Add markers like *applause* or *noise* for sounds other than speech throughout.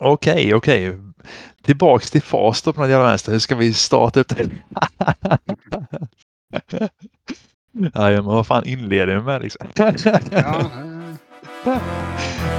Okej, okej. Tillbaks till fas då på något jävla vänster. Hur ska vi starta upp det? *laughs* ja, men vad fan inleder vi med liksom? Ja, *laughs*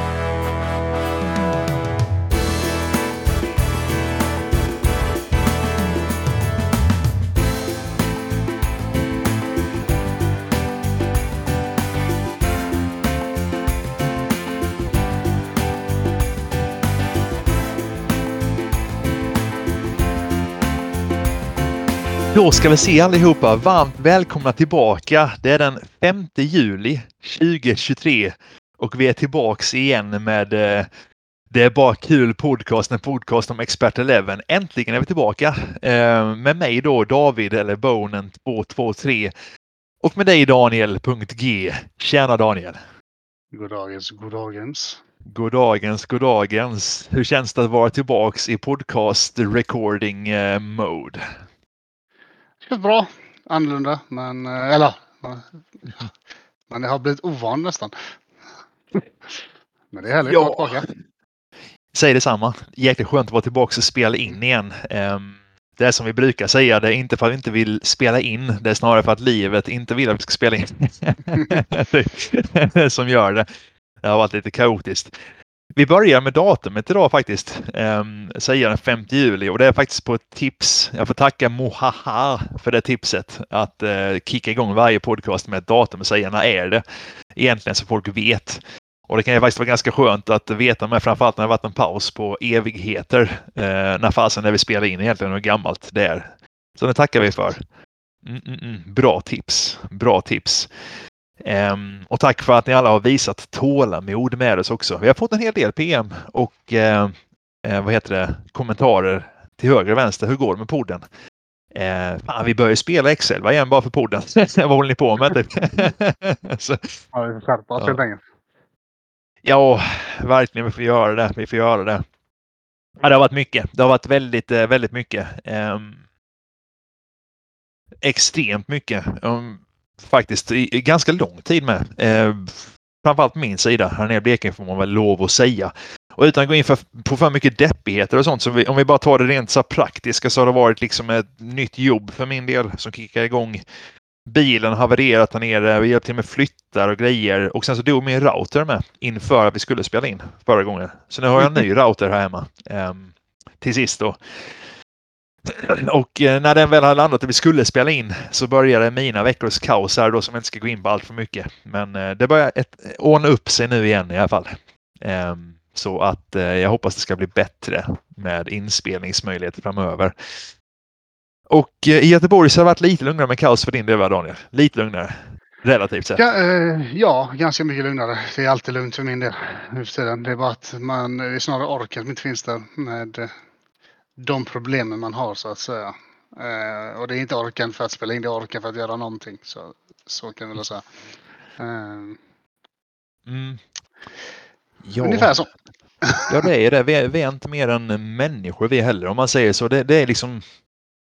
Då ska vi se allihopa varmt välkomna tillbaka. Det är den 5 juli 2023 och vi är tillbaks igen med eh, Det är bara kul podcast, en podcast om Expert Eleven. Äntligen är vi tillbaka eh, med mig då David eller Bonen 223 och med dig Daniel.g. Tjena Daniel! goddagens, goddagens. Goddagens, goddagens. Hur känns det att vara tillbaks i podcast recording eh, mode? Känns bra. Annorlunda, men eh, eller man, man har blivit ovan nästan. Men det är härligt Ja. att vara tillbaka. Säg detsamma. Jäkligt skönt att vara tillbaka och spela in igen. Ehm, Det är som vi brukar säga, det är inte för att vi inte vill spela in, det är snarare för att livet inte vill att vi ska spela in. *laughs* Som gör det. Det har varit lite kaotiskt. Vi börjar med datumet idag faktiskt. Um, säger den 5 juli och det är faktiskt på ett tips. Jag får tacka Mohaha för det tipset. Att eh, kicka igång varje podcast med ett datum och säga när är det. Egentligen så folk vet. Och det kan ju faktiskt vara ganska skönt att veta med framförallt när det varit en paus på evigheter. Eh, när fasen när vi spelar in egentligen hur gammalt det är. Så det tackar vi för. Mm, mm, mm. Bra tips. Bra tips. Ehm, och tack för att ni alla har visat tålamod med oss också. Vi har fått en hel del PM och eh, eh, vad heter det, kommentarer till höger och vänster. Hur går det med podden? Eh, fan, vi börjar spela Excel igen bara för podden. *laughs* vad håller ni på med? typ? *laughs* Så, Ja, vi får skärpa oss Ja. helt enkelt. Ja, verkligen. Vi får göra det. Vi får göra det. Ja, det har varit mycket. Det har varit väldigt, eh, väldigt mycket. Ehm, extremt mycket. Um, faktiskt i, i ganska lång tid med. Uh, framförallt min sida här nere i Blekinge får man väl lov att säga. Och utan att gå in för, på för mycket deppigheter och sånt, så vi, om vi bara tar det rent så praktiska så har det varit liksom ett nytt jobb för min del som kickar igång. Bilen har havererat här nere, vi hjälpte till med flyttar och grejer och sen så dog min router med inför att vi skulle spela in förra gången. Så nu har jag en ny *laughs* router här hemma. Um, till sist då. *clears throat* Och eh, när den väl har landat och vi skulle spela in så började mina veckors kaos här då som jag inte ska gå in på allt för mycket. Men eh, det börjar ett, ordna upp sig nu igen i alla fall. Ehm, så att eh, jag hoppas det ska bli bättre med inspelningsmöjligheter framöver. Och i Göteborg så har det varit lite lugnare med kaos för din del Daniel? Lite lugnare. Relativt sett. Ja, eh, ja, ganska mycket lugnare. Det är alltid lugnt för min del nu för tiden. Det är bara att man, det är snarare orken som inte finns där med de problemen man har så att säga. Eh, och det är inte orken för att spela in, det är orken för att göra någonting. Så, så kan vi väl säga. Eh, Mm. Ja. Ungefär så. *laughs* Ja, det är det. Vi är, vi är inte mer än människor vi heller, om man säger så. Det, det är liksom...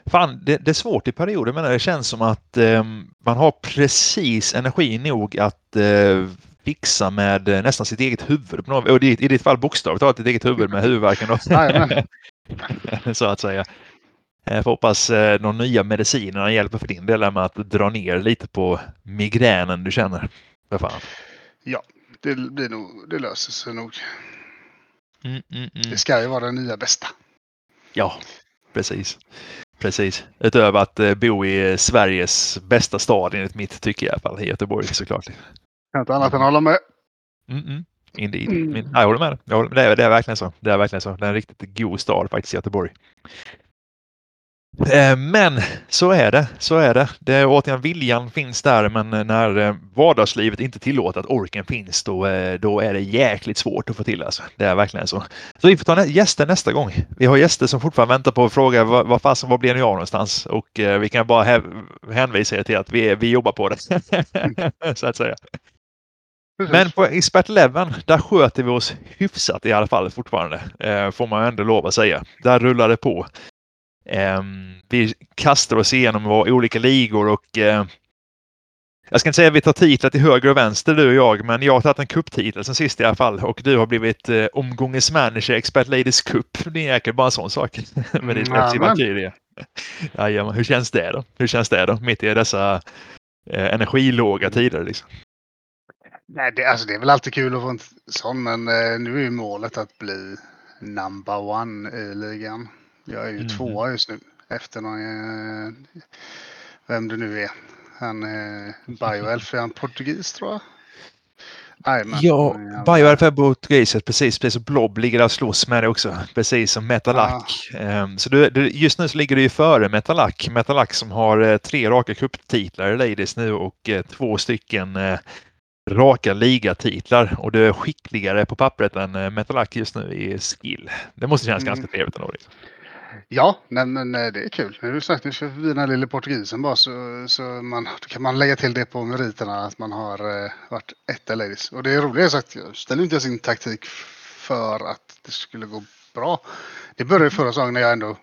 Fan, det, det är svårt i perioder, men det känns som att eh, man har precis energi nog att eh, fixa med eh, nästan sitt eget huvud. på något- Och i, ditt fall bokstavligt talat ditt eget huvud med huvudvärken. då. *laughs* *laughs* Så att säga. Jag får hoppas eh, de nya medicinerna hjälper för din del med att dra ner lite på migränen du känner. För fan. Det, blir nog, det löser sig nog. Mm, mm, mm. Det ska ju vara det nya bästa. Ja, precis. Precis. Utöver att eh, bo i eh, Sveriges bästa stad enligt mitt tycke i alla fall, Göteborg såklart. Kan inte annat än hålla med. Mm, mm. Indeed. Mm. Min, jag håller med. Jag håller, det, är, det är verkligen så. Det är verkligen så. Det är en riktigt god stad faktiskt, Göteborg. Eh, Men så är det. Så är det. det är, återigen, viljan finns där, men när eh, vardagslivet inte tillåter att orken finns, då, eh, då är det jäkligt svårt att få till. Alltså. Det är verkligen så. Så vi får ta nä- gäster nästa gång. Vi har gäster som fortfarande väntar på att fråga vad, vad fasen, var blir ni av någonstans? Och eh, vi kan bara hä- hänvisa er till att vi, vi jobbar på det. *laughs* så att säga. Precis. Men på Expert Eleven, där sköter vi oss hyfsat i alla fall fortfarande. Eh, får man ändå lov att säga. Där rullar det på. Ehm, vi kastar oss igenom våra olika ligor och eh, jag ska inte säga att vi tar titlar till höger och vänster du och jag, men jag har tagit en kupptitel sen sist i alla fall och du har blivit eh, omgångens manager, Expert Ladies Cup. Det är jäkligt bara en sån sak. med ditt FC. Valkyria. Jajamän, hur känns det då? Hur känns det då? Mitt i dessa eh, energilåga tider liksom. Nej, det, alltså, det är väl alltid kul att få en sån, men eh, nu är ju målet att bli number one i ligan. Jag är ju Mhm. tvåa just nu efter någon, eh, vem det nu är. Han eh, Bioelf, är han portugis tror jag? Jajamän. Ja, Mm, Bioelf är portugiset, precis. Precis, och Blob ligger där och slåss med det också. Precis som Metalac. Ehm, så du, du, just nu så ligger du ju före Metalac. Metalac som har eh, tre raka cuptitlar i Ladies nu och eh, två stycken eh, raka ligatitlar. Och du är skickligare på pappret än eh, Metalac just nu i skill. Det måste kännas Mm. ganska trevligt ändå. Liksom. Ja, nej, men eh, det är kul. Nu sagt nu ska vi den här lilla portugisen bara så, så man, då kan man lägga till det på meriterna att man har eh, varit etta ladies. Och det är roligt sagt, jag ställer inte sin taktik för att det skulle gå bra. Det började förra säsongen när jag ändå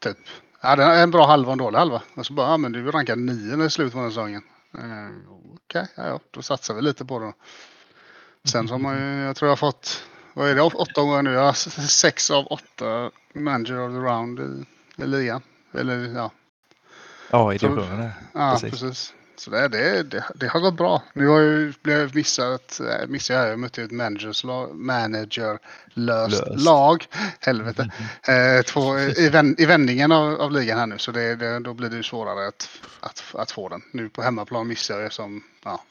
typ hade en bra halva och en dålig halva. Och så bara, ja men du rankade nio när det slut på den säsongen. Eh, Okej, ja, ja, då satsar vi lite på det. Sen så har man ju, jag tror jag har fått, vad är det, åtta gånger nu? Jag har sex av åtta manager of the round i, i ligan. Eller ja, Ja, i divisionen. ja Precis. precis. Så det, det, det, det har gått bra. Nu har jag blivit missat, missat jag, jag mötte ett managers lag, manager löst, Löst. lag. Helvete. Eh, två, i, vän, I vändningen av, av ligan här nu så det, det, då blir det ju svårare att, att, att få den. Nu på hemmaplan missar jag som, ja,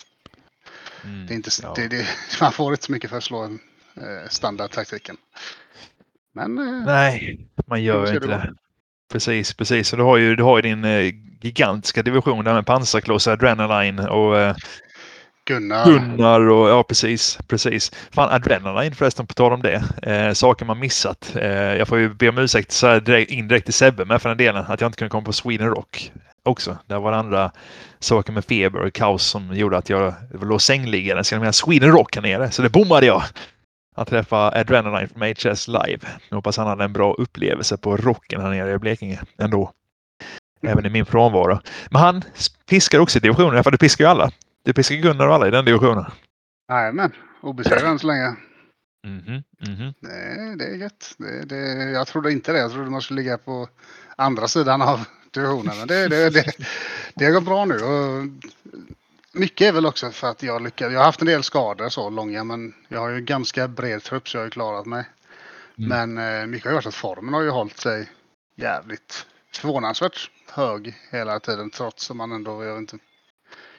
Mm, det är inte, ja. *laughs* man får inte så mycket för att slå eh, standardtaktiken. Men eh, Nej, man gör inte det. Precis, precis. Och du har ju, du har ju din eh, gigantiska division där med pansarkloss, Adrenaline och eh, Gunnar, Gunnar och ja precis, precis. Fan Adrenaline förresten på tal om det. Eh, saker man missat. Eh, jag får ju be om ursäkt så här direkt, indirekt till Sebbe med för den delen att jag inte kunde komma på Sweden Rock också. Det var andra saker med feber och kaos som gjorde att jag låg sängliggande. Sweden Rock här nere. Så det bommade jag. Att träffa Adrenaline från HS live. Jag hoppas han hade en bra upplevelse på rocken här nere i Blekinge ändå. Även i min frånvaro. Men han piskar också i divisionen, för du piskar ju alla. Du piskar Gunnar och alla i den divisionen. Jajamän, obesegrad än så länge. Mhm, mhm. Nej, det är gött. Det, det, jag trodde inte det. Jag trodde man skulle ligga på andra sidan av divisionen. Men det, det, det, det har gått bra nu. Och mycket är väl också för att jag lyckades. Jag har haft en del skador så långa men jag har ju ganska bred trupp så jag har ju klarat mig. Mm. Men eh, mycket har ju varit att formen har ju hållit sig jävligt förvånansvärt hög hela tiden trots att man ändå, jag vet inte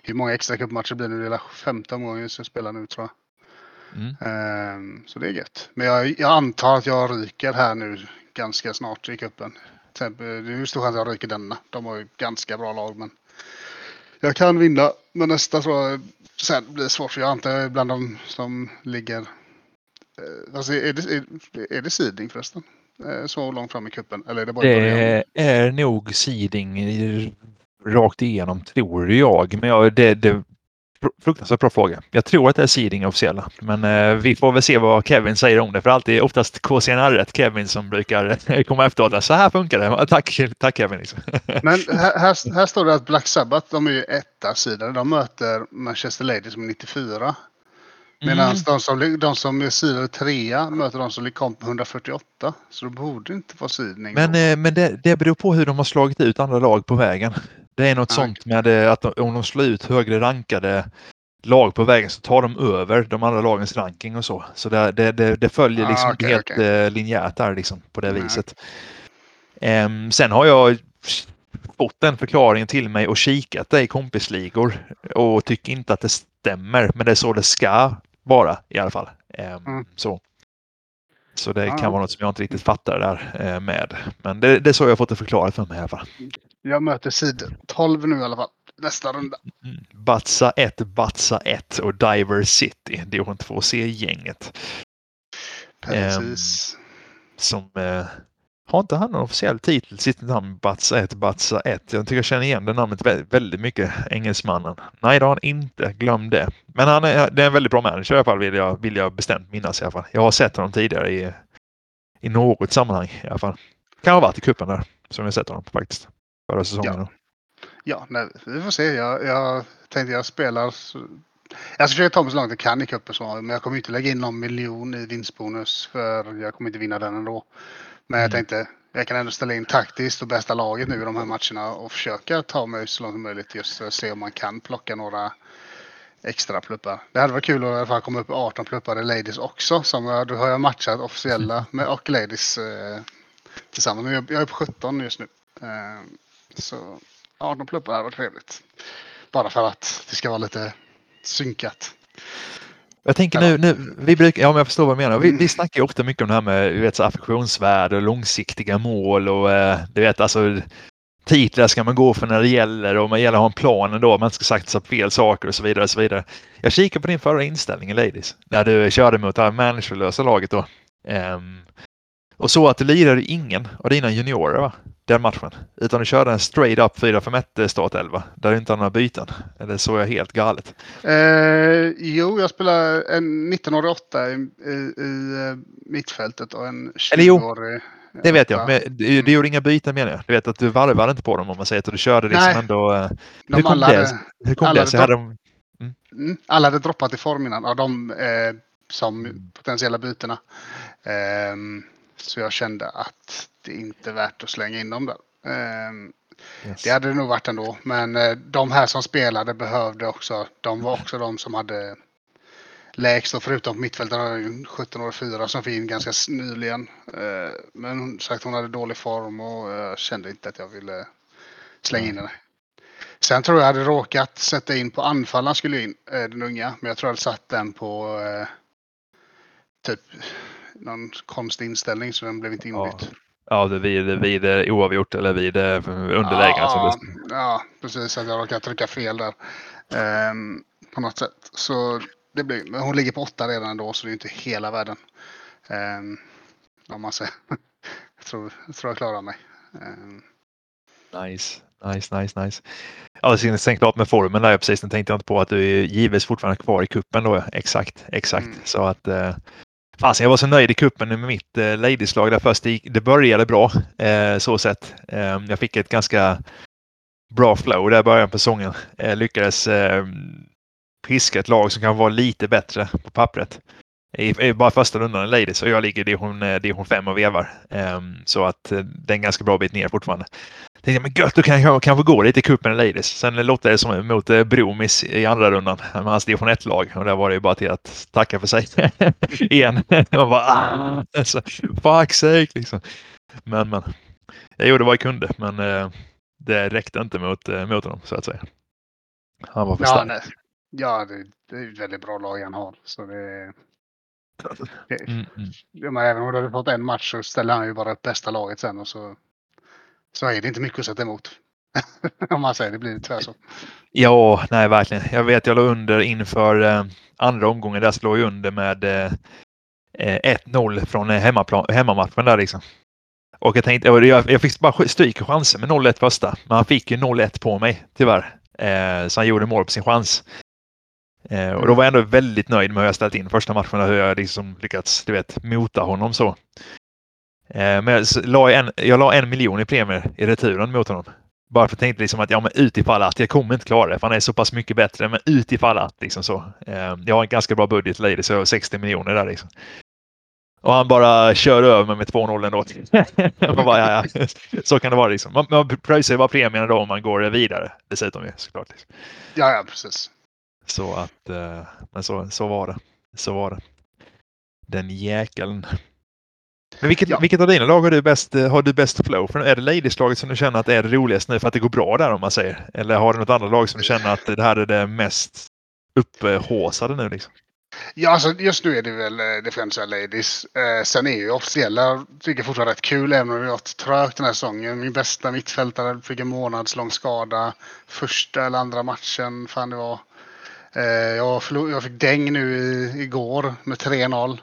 hur många extra cupmatcher blir nu? Det är väl 15 gånger jag spelar nu tror jag. Mm. Ehm, så det är gött. Men jag, jag antar att jag ryker här nu ganska snart i cupen. Det är ju stor chans att jag ryker denna. De har ju ganska bra lag men jag kan vinna. Men nästa tror jag sen blir svårt för jag antar jag är bland de som ligger eh, Alltså är det, är, är det seeding förresten? Eh, Så långt fram i cupen? Eller är det bara? Det är nog seeding rakt igenom tror jag. Men jag, det, det fruktansvärt bra fråga. Jag tror att det är seeding officiella. Men eh, vi får väl se vad Kevin säger om det. För alltid oftast KCNR Kevin som brukar *laughs* komma efteråt. och Så här funkar det. *laughs* Tack, tack Kevin. Liksom. *laughs* Men här, här, här står det att Black Sabbath, de är ju etta sidan. De möter Manchester Ladies som är 94. Medan Mm. de, som, de som är sidade trea möter de som kom på 148. Så det borde inte vara sidning. Men, eh, men det, det beror på hur de har slagit ut andra lag på vägen. Det är något Ja. sånt med att de, om de slår ut högre rankade lag på vägen så tar de över de andra lagens ranking och så. Så det, det, det, det följer Ah, liksom okej, inte helt okej. eh, linjärt där liksom på det viset. Ehm, sen har jag fått den förklaringen till mig och kikat det i kompisligor och tycker inte att det stämmer. Men det är så det ska vara i alla fall. Ehm, Mm. Så. Så det Ja. kan vara något som jag inte riktigt fattar där eh, med. Men det, det är så jag har fått det förklarat för mig i alla fall. Jag möter sid 12 nu i alla fall. Nästa runda. Mm. Batsa 1, Batsa 1 och Diver City, division 2C-gänget. Precis. Som eh, har inte han någon officiell titel, sitt namn Batsa 1, Batsa 1. Jag tycker jag känner igen det namnet vä- väldigt mycket, engelsmannen. Nej, det har han inte, glöm det. Men han är, det är en väldigt bra manager i alla fall, vill jag, vill jag bestämt minnas i alla fall. Jag har sett honom tidigare i, i något sammanhang i alla fall. Kan ha varit i kuppen där, som jag sett honom faktiskt. Förra säsongen. Ja. Ja, nej, vi får se. Jag, jag tänkte jag spelar... Jag ska försöka ta mig så långt jag kan i cupen, men jag kommer inte lägga in någon miljon i vinstbonus för jag kommer inte vinna den ändå. Men jag mm. tänkte jag kan ändå ställa in taktiskt och bästa laget nu i de här matcherna och försöka ta mig så långt som möjligt just för att se om man kan plocka några extra pluppar. Det hade varit kul att i alla fall komma upp i 18 pluppar i Ladies också. Som jag, då har jag matchat officiella *laughs* med och Ladies eh, tillsammans. Jag, jag är på 17 just nu. Eh, så 18 pluppar hade varit trevligt. Bara för att det ska vara lite synkat. Jag tänker nu, nu, vi brukar, ja men jag förstår vad du menar. Vi, vi snackar ju ofta mycket om det här med du vet, affektionsvärde och långsiktiga mål och eh, du vet alltså titlar ska man gå för när det gäller och man gäller att ha en plan ändå. Man ska sagt fel saker och så vidare. Och så vidare. Jag kikar på din förra inställning i Ladies när du körde mot det här managerlösa laget då. Um, och så att du lirade ingen av dina juniorer va? Den matchen. Utan du körde en straight up 4-5-1 startelva där du inte hade några byten. Eller så jag helt galet? Eh, jo, jag spelade en 19-årig åtta i, i, i, eh, mittfältet och en 20-årig det vet jag, men du, du gjorde inga byten menar jag. Du vet att du varvade inte på dem om man säger att du körde liksom Nej. ändå. Eh, de hur kom det? Hur kom det sig? Hade de... mm. Mm, alla hade droppat i form innan av de eh, som mm. potentiella bytena. Eh, så jag kände att det inte är värt att slänga in dem där. Eh, yes. Det hade det nog varit ändå, men eh, de här som spelade behövde också. De var också de som hade lägst och förutom på mittfältet hade en 17 år 4 som fick in ganska nyligen. Eh, men sagt hon hade dålig form och jag kände inte att jag ville slänga in henne. Sen tror jag hade råkat sätta in på anfallaren skulle in, eh, den unga. Men jag tror jag hade satt den på eh, typ någon konstig inställning så den blev inte inbytt. Ja. Ja, vid, vid oavgjort eller vid underläge. Ja, alltså. ja, precis. Att jag råkade trycka fel där. Um, på något sätt. Så det blir, men hon ligger på åtta redan då så det är inte hela världen. Um, om man säger. *laughs* jag, tror, jag tror jag klarar mig. Um. Nice, nice, nice, nice. Ja, sen klart med formen där precis. Den tänkte jag inte på att du är givetvis fortfarande kvar i kuppen då. Exakt, exakt. Mm. Så att eh, Fasen, jag var så nöjd i kuppen med mitt eh, ladieslag där först. Det, det började bra eh, så sett. Eh, jag fick ett ganska bra flow där i början på säsongen. Eh, lyckades eh, piska ett lag som kan vara lite bättre på pappret. I, i bara första rundan i Ladies och jag ligger i division, eh, division 5 och vevar. Um, så att uh, det är en ganska bra bit ner fortfarande. Tänkte men gött, då kan jag kanske gå lite i cupen i Ladies. Sen lottade jag som mot uh, Bromis i andra rundan med hans division 1-lag och där var det ju bara till att tacka för sig *laughs* igen. *laughs* Man bara, ah, alltså, fuck sake liksom. Men, men. Jag gjorde vad jag kunde, men uh, det räckte inte mot, uh, mot honom så att säga. Han var för stark. Ja, det, det är ett väldigt bra lag han har. Så det, det, mm, mm. Men även om du hade fått en match så ställer han ju bara upp bästa laget sen och så, så är det inte mycket att sätta emot. *laughs* om man säger det blir tyvärr så. Ja, nej verkligen. Jag vet jag låg under inför eh, andra omgången. Där slog jag under med eh, 1-0 eh, från eh, hemmaplan, hemmamatchen där liksom. Och jag tänkte, jag, jag fick bara stryk chanser med 0-1 första. Men han fick ju 0-1 på mig tyvärr. Eh, så han gjorde mål på sin chans. Eh, och då var jag ändå väldigt nöjd med hur jag ställt in första matchen och hur jag liksom lyckats, du vet, mota honom så. Eh, men jag la, en, jag la en miljon i premier i returen mot honom. Bara för att tänkte liksom att ja, men utifall att jag kommer inte klara det, för han är så pass mycket bättre, men utifall att liksom så. Eh, jag har en ganska bra budget lady, så jag har 60 miljoner där liksom. Och han bara kör över mig med 2-0 ändå. bara, ja, ja. Så kan det vara liksom. Man, man pröjsar ju bara premien då om man går vidare dessutom ju såklart. Liksom. Ja, ja, precis. Så att, eh, men så, så var det. Så var det. Den jäkeln. Men vilket, ja. vilket av dina lag har du bäst, eh, har du bäst flow? För är det Ladies-laget som du känner att är det roligaste nu för att det går bra där om man säger? Eller har du något annat lag som du känner att det här är det mest upphåsade nu liksom? Ja, alltså just nu är det väl eh, Defensa Ladies. Eh, sen är ju officiella, tycker jag fortfarande rätt kul, även om det har varit trögt den här säsongen. Min bästa mittfältare fick en månadslång skada första eller andra matchen, fan det var. Eh, jag, jag fick däng nu i, igår med 3-0.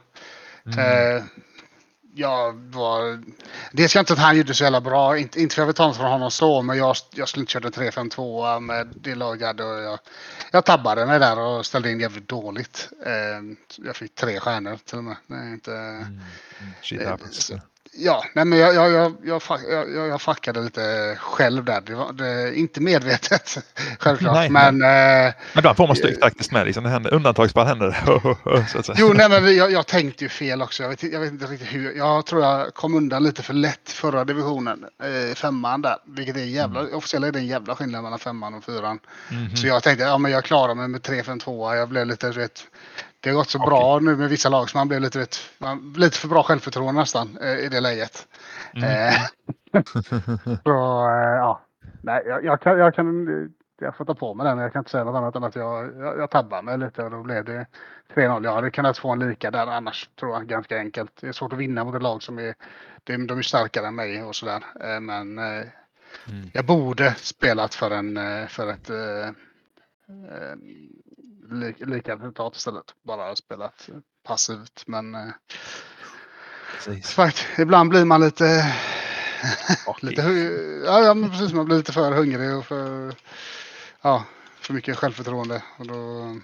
Mm. Eh, jag var... Det ska inte att han gjorde så jävla bra, inte, inte för jag vill ta från honom så, men jag, jag skulle inte köra 3-5-2 med det lag jag hade. Och jag, jag tabbade mig där och ställde in jävligt dåligt. Eh, jag fick tre stjärnor till och med. Är inte... Mm. Mm. Shit happens. Ja, nej men jag, jag, jag, jag, jag, jag fuckade lite själv där. Det var det, inte medvetet, *laughs* självklart. Nej, men, nej. Eh, men då får man stryk faktiskt med. Liksom, det händer, undantagsfall händer *laughs* Jo, nej, men jag, jag, tänkte ju fel också. Jag vet, jag vet, inte riktigt hur. Jag tror jag kom undan lite för lätt förra divisionen, eh, femman där. Vilket är jävla, mm. officiellt är det en jävla skillnad mellan femman och fyran. Mm -hmm. Så jag tänkte, ja men jag klarar mig med 3-5-2. Jag blev lite, vet, det har gått så okay. bra nu med vissa lag så man blev lite, vet, man, lite för bra självförtroende nästan eh, i det läget. Mm. Eh, *laughs* så eh, ja, nej, jag, jag, kan, jag kan jag får ta på mig den. Jag kan inte säga något annat än att jag, jag, jag tabbade mig lite och då blev det 3-0. Jag hade kunnat få en lika där annars tror jag ganska enkelt. Det är svårt att vinna mot ett lag som är, de, de är starkare än mig och sådär. Men mm. jag borde spelat för, en, för ett lika resultat istället. Bara spelat passivt. Men eh, fakt, ibland blir man lite... lite ja, ja, men precis. Man blir lite för hungrig och för, ja, för mycket självförtroende. Och då,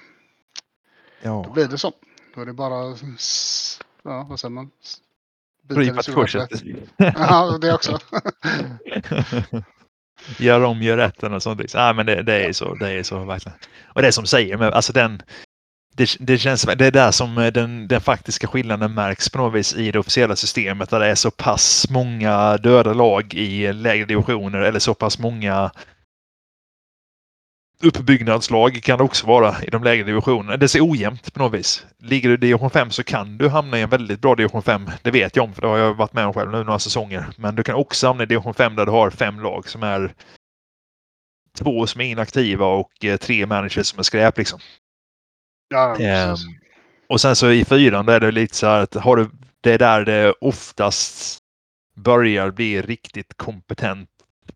ja. då blir det så. Då är det bara, ja, vad säger man? Ripat kurset. Ja, det också. *laughs* *laughs* gör om, gör rätt och sånt. Liksom. Ah, men det, det, är så, det är så verkligen. Och det som säger, men alltså den, det, det, känns, det är där som eh, den, den faktiska skillnaden märks på något vis i det officiella systemet där det är så pass många döda lag i lägre divisioner eller så pass många uppbyggnadslag kan det också vara i de lägre divisionerna. Det så ojämnt på något vis. Ligger du i division 5 så kan du hamna i en väldigt bra division 5. Det vet jag om för det har jag varit med om själv nu några säsonger. Men du kan också hamna i division 5 där du har fem lag som är två som är inaktiva och eh, tre managers som är skräp liksom. Ja, ehm, och sen så i fyran där är det lite så här att har du, det är där det oftast börjar bli riktigt kompetent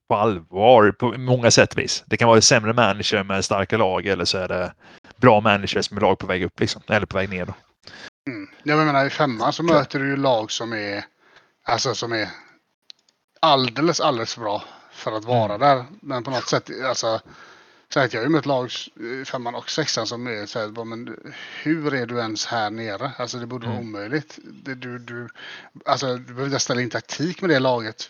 på allvar på många sätt vis. Det kan vara sämre manager med starka lag eller så är det bra managers med lag på väg upp liksom, eller på väg ner. Då. Mm. Jag menar i femman så möter du ju lag som är alltså som är alldeles, alldeles bra för att vara mm. där. Men på något sätt, alltså så att jag har ju mött lag femman och sexan som är så här, men hur är du ens här nere? Alltså det borde vara mm. omöjligt. Det, du, du, alltså, du behöver ställa in taktik med det laget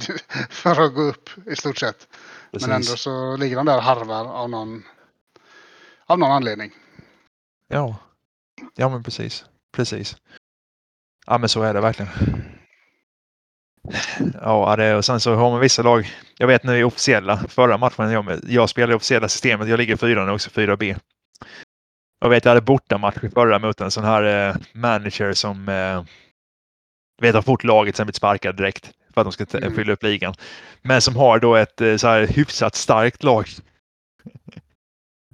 *laughs* för att gå upp i stort sett. Precis. Men ändå så ligger de där och harvar av någon, av någon anledning. Ja, ja men precis. Precis. Ja men så är det verkligen. Ja, det, och sen så har man vissa lag. Jag vet nu i officiella, förra matchen, jag, jag spelade i officiella systemet, jag ligger fyra nu också, 4B. Jag vet, jag hade bortamatch i förra mot en sån här eh, manager som eh, vet har fort laget sen blivit sparkad direkt för att de ska mm. fylla upp ligan. Men som har då ett eh, så här hyfsat starkt lag.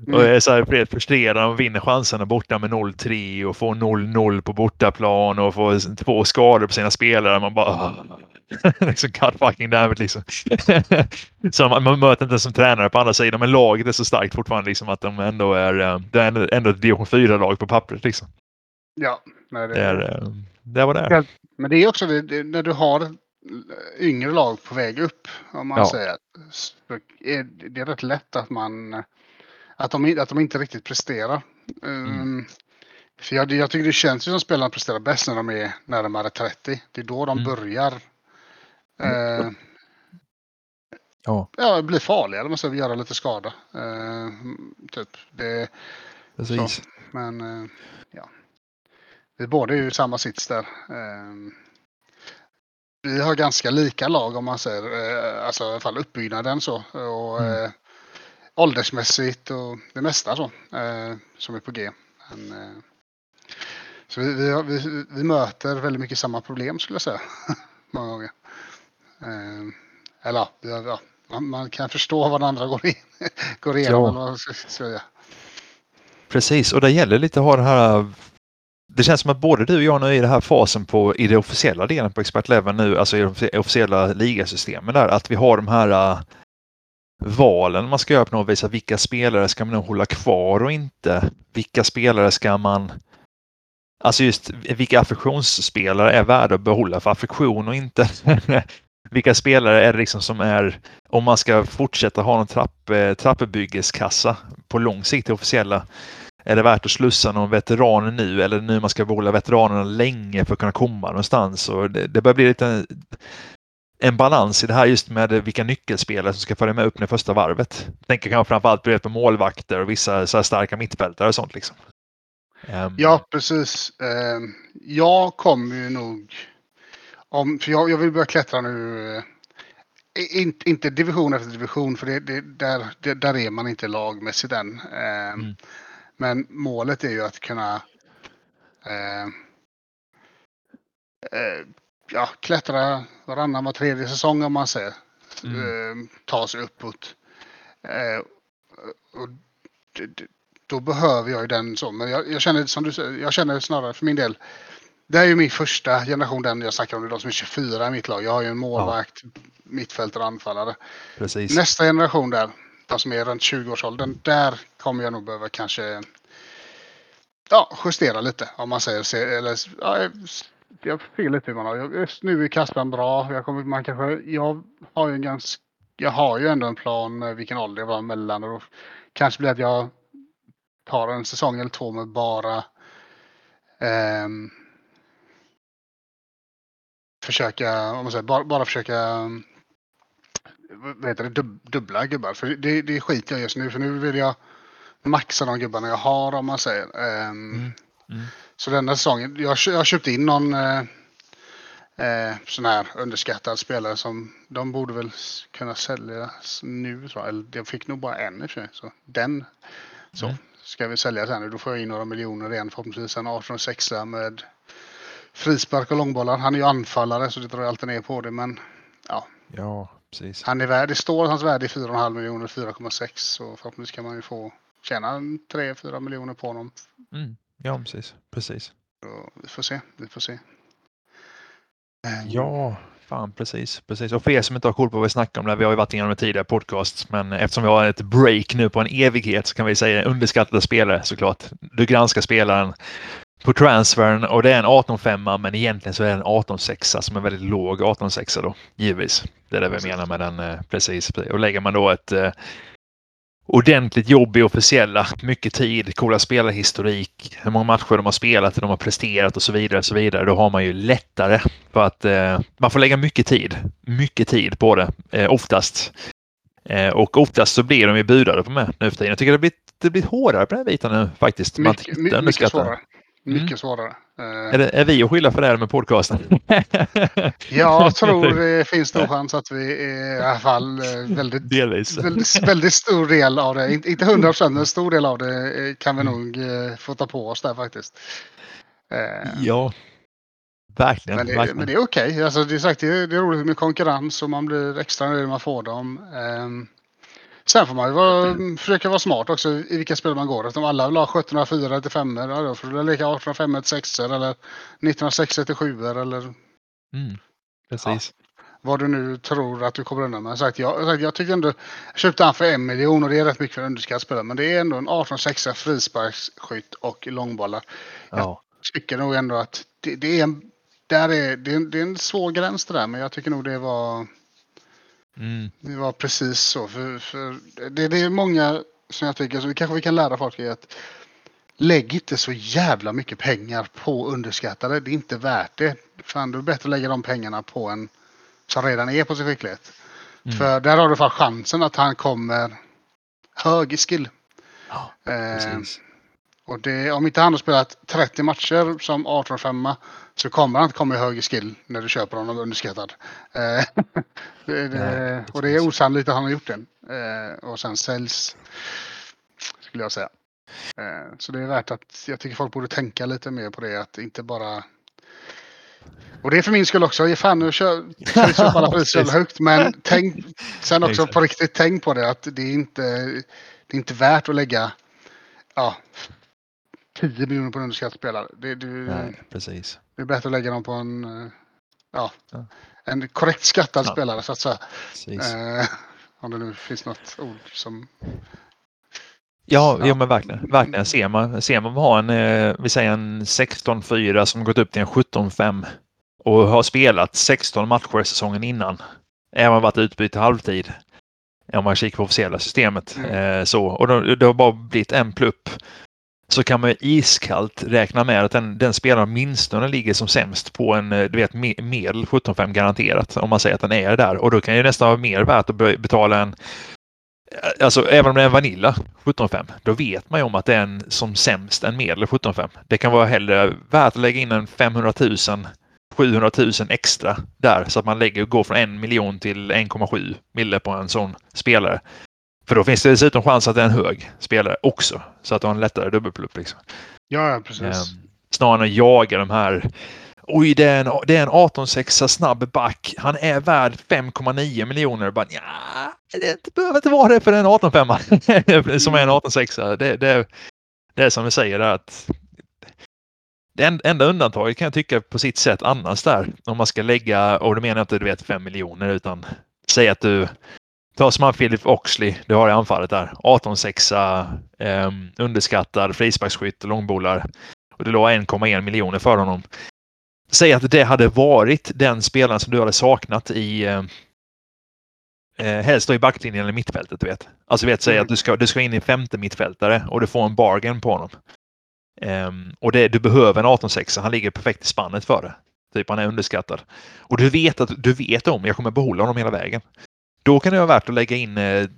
Mm. Och är så här frustrerad och vinner chanserna borta med 0-3 och får 0-0 på bortaplan och får två skador på sina spelare. Man bara *laughs* liksom God fucking damn it liksom. *laughs* så man, man möter inte som tränare på andra sidan, men laget är så starkt fortfarande liksom att de ändå är, eh, det är ändå, ett division 4-lag på pappret liksom. Ja, nej, det, det, är, eh, det var det. Men det är också det, när du har yngre lag på väg upp, om man ja. säger, så är det rätt lätt att man att de, att de inte riktigt presterar. Mm. Um, för jag, jag, tycker det känns ju som spelarna presterar bäst när de är närmare 30. Det är då de mm. börjar uh, ja. Ja, bli farliga. De måste göra lite skada. Uh, typ. Det, Precis. Så, men uh, ja. Vi båda är ju i samma sits där. Vi har ganska lika lag om man säger, alltså i alla fall uppbyggnaden så. Och, mm åldersmässigt och det mesta så, eh, som är på G. Men, eh, så vi, vi, vi, vi, möter väldigt mycket samma problem skulle jag säga. *laughs* Många gånger. Eh, eller ja, man, man, kan förstå vad den andra går, in, *laughs* går igenom. Ja. Så, så, Precis, och det gäller lite att ha det här det känns som att både du och jag nu är i den här fasen på, i den officiella delen på Expert Level nu, alltså i de officiella ligasystemen där, att vi har de här valen man ska göra på något vis. Vilka spelare ska man hålla kvar och inte? Vilka spelare ska man... Alltså just vilka affektionsspelare är värda att behålla för affektion och inte? *laughs* vilka spelare är det liksom som är, om man ska fortsätta ha någon trapp, eh, trappbyggeskassa på lång sikt det officiella, Är det värt att slussa någon veteran nu eller nu man ska behålla veteranerna länge för att kunna komma någonstans? Och det, det börjar bli lite en balans i det här just med vilka nyckelspelare som ska följa med upp med första varvet. Jag tänker kanske framförallt på målvakter och vissa så här starka mittfältare och sånt. Liksom. Um... Ja, precis. Uh, jag kommer ju nog... Om, för jag, jag vill börja klättra nu. Uh, in, inte division efter division, för det, det, där, det, där är man inte lagmässigt än. Uh, mm. Men målet är ju att kunna ja, klättra varannan, var tredje säsong om man säger. Mm. ta sig uppåt. och då behöver jag ju den så. Men jag, jag, känner som du jag känner snarare för min del. Det är ju min första generation, den jag snackar om, de som är 24 i mitt lag. Jag har ju en målvakt, ja. mittfältare och anfallare. Precis. Nästa generation där, de som är runt 20-årsåldern, där kommer jag nog behöva kanske ja, justera lite om man säger. Eller, ja, jag vet lite hur man har. Just nu är kassan bra. Jag, kommer, man kanske, jag har ju en ganska jag har ju ändå en plan eh, vilken ålder jag var mellan och kanske blir att jag tar en säsong eller två med bara eh, försöka, om man säger, bara, bara försöka vad heter det, dub, dubbla gubbar. För det, det skiter jag just nu, för nu vill jag maxa de gubbarna jag har om man säger. Eh, mm. Mm. Så denna säsongen, jag, jag har köpt in någon eh, eh, sån här underskattad spelare som de borde väl kunna säljas nu tror jag. Eller jag fick nog bara en i och för sig. Så den så. Mm ska vi sälja sen. Då får jag in några miljoner igen förhoppningsvis. En 18-6 med frispark och långbollar. Han är ju anfallare så det drar alltid ner på det men ja. Ja, precis. Han är värd, det står att hans värde är 4,5 miljoner, 4,6 så förhoppningsvis kan man ju få tjäna 3-4 miljoner på honom. Mm. Ja, precis. precis. Så vi får se, vi får se. Ja, Fan, precis, precis. Och för er som inte har koll på vad vi snackar om, det, vi har ju varit igenom det tidigare podcast, men eftersom vi har ett break nu på en evighet så kan vi säga underskattade spelare såklart. Du granskar spelaren på transfern och det är en 18-5 men egentligen så är det en 18-6 som är väldigt låg 18-6 då, givetvis. Det är det vi menar med den, eh, precis. Och lägger man då ett eh, ordentligt jobb i officiella, mycket tid, kolla spelarhistorik, hur många matcher de har spelat, hur de har presterat och så vidare. så vidare. Då har man ju lättare för att eh, man får lägga mycket tid, mycket tid på det eh, oftast. Eh, och oftast så blir de ju budade på med nu för tiden. Jag tycker det blir, det blir hårdare på den här biten nu faktiskt. Mycket, man mycket svårare. Mycket mm. svårare. Är, det, är vi att skylla för det här med podcasten? *laughs* *laughs* jag tror det finns stor chans att vi är i alla fall eh, väldigt, Delvis. väldigt, väldigt stor del av det. Inte hundra procent, men en stor del av det eh, kan vi mm. nog eh, få ta på oss där faktiskt. Ja, verkligen. Men det, verkligen. Men det är okej. Okay. Alltså, det, är sagt, det, är, det är roligt med konkurrens och man blir extra nöjd när man får dem. Sen får man ju vara, försöka vara smart också i vilka spel man går. Eftersom alla vill ha 1704 till 5 då får du leka 1805 till 6 eller 1906 till 7 eller... Mm, precis. Ja, vad du nu tror att du kommer undan med. Sagt, jag, sagt, jag tyckte ändå, jag köpte han för en miljon och det är rätt mycket för en underskattad spelare. Men det är ändå en 1806 frisparksskytt och långbollar. Ja. Jag tycker nog ändå att det, det är en, där är, det, är, det är en svår gräns det där. Men jag tycker nog det var Mm. Det var precis så. För, för det, det, är många som jag tycker, så det kanske vi kan lära folk i att lägg inte så jävla mycket pengar på underskattade. Det är inte värt det. Fan, det är bättre att lägga de pengarna på en som redan är på sin skicklighet. Mm. För där har du fall chansen att han kommer hög i skill. Ja, eh, och det, om inte han har spelat 30 matcher som 18-5 så kommer han inte komma i högre skill när du köper honom underskattad. Eh, *laughs* det, det, och det är osannolikt att han har gjort det. Eh, och sen säljs, skulle jag säga. Eh, så det är värt att, jag tycker folk borde tänka lite mer på det, att inte bara och det är för min skull också. Ge fan nu kör, upp alla priser högt. Men tänk *laughs* sen också på riktigt, tänk på det att det är inte, det är inte värt att lägga ja, 10 miljoner på en underskattad spelare. Det, det, Nej, precis. Det är bättre att lägga dem på en, eh, ja, ja. en korrekt skattad ja. spelare så att säga. Eh, *laughs* om det nu finns något ord som... Ja, ja. ja men verkligen. verkligen. Ser man, ser man har en, eh, vi säger en 16-4 som gått upp till en 17-5 och har spelat 16 matcher säsongen innan. Även varit utbytt till halvtid. Om man kikar på officiella systemet. Mm. Eh, så, och det har bara blivit en plupp så kan man ju iskallt räkna med att den, den spelaren åtminstone ligger som sämst på en eh, du vet, medel 17,5 garanterat om man säger att den är där. Och då kan det nästan vara mer värt att betala en eh, Alltså även om det är en Vanilla 17,5 då vet man ju om att det är en som sämst en medel 17,5. Det kan vara hellre värt att lägga in en 500 000 700 000 extra där så att man lägger, går från en miljon till 1,7 mille på en sån spelare. För då finns det dessutom chans att det är en hög spelare också så att du har en lättare dubbelplupp. Liksom. Ja, precis. Um, snarare än att jaga de här Oj, det är en, det är en 18-6 snabb back. Han är värd 5,9 miljoner. Bara, ja, det behöver inte vara det för en 18-5 *laughs* som är en 18-6. Det, det, det är som vi säger att det enda undantaget kan jag tycka på sitt sätt annars där. Om man ska lägga, och då menar jag inte du vet 5 miljoner utan säg att du Ta som han Philip Oxley, du har i anfallet där. 18-6, eh, underskattad frisparksskytt och långbolar. Och du la 1,1 miljoner för honom. Säg att det hade varit den spelaren som du hade saknat i eh, eh helst då i backlinjen eller mittfältet. Du vet. Alltså vet, säg mm. att du ska, du ska in i femte mittfältare och du får en bargain på honom. Um, och det, du behöver en 18-6, han ligger perfekt i spannet för det. Typ han är underskattad. Och du vet att du vet om, jag kommer behålla honom hela vägen. Då kan det vara värt att lägga in eh,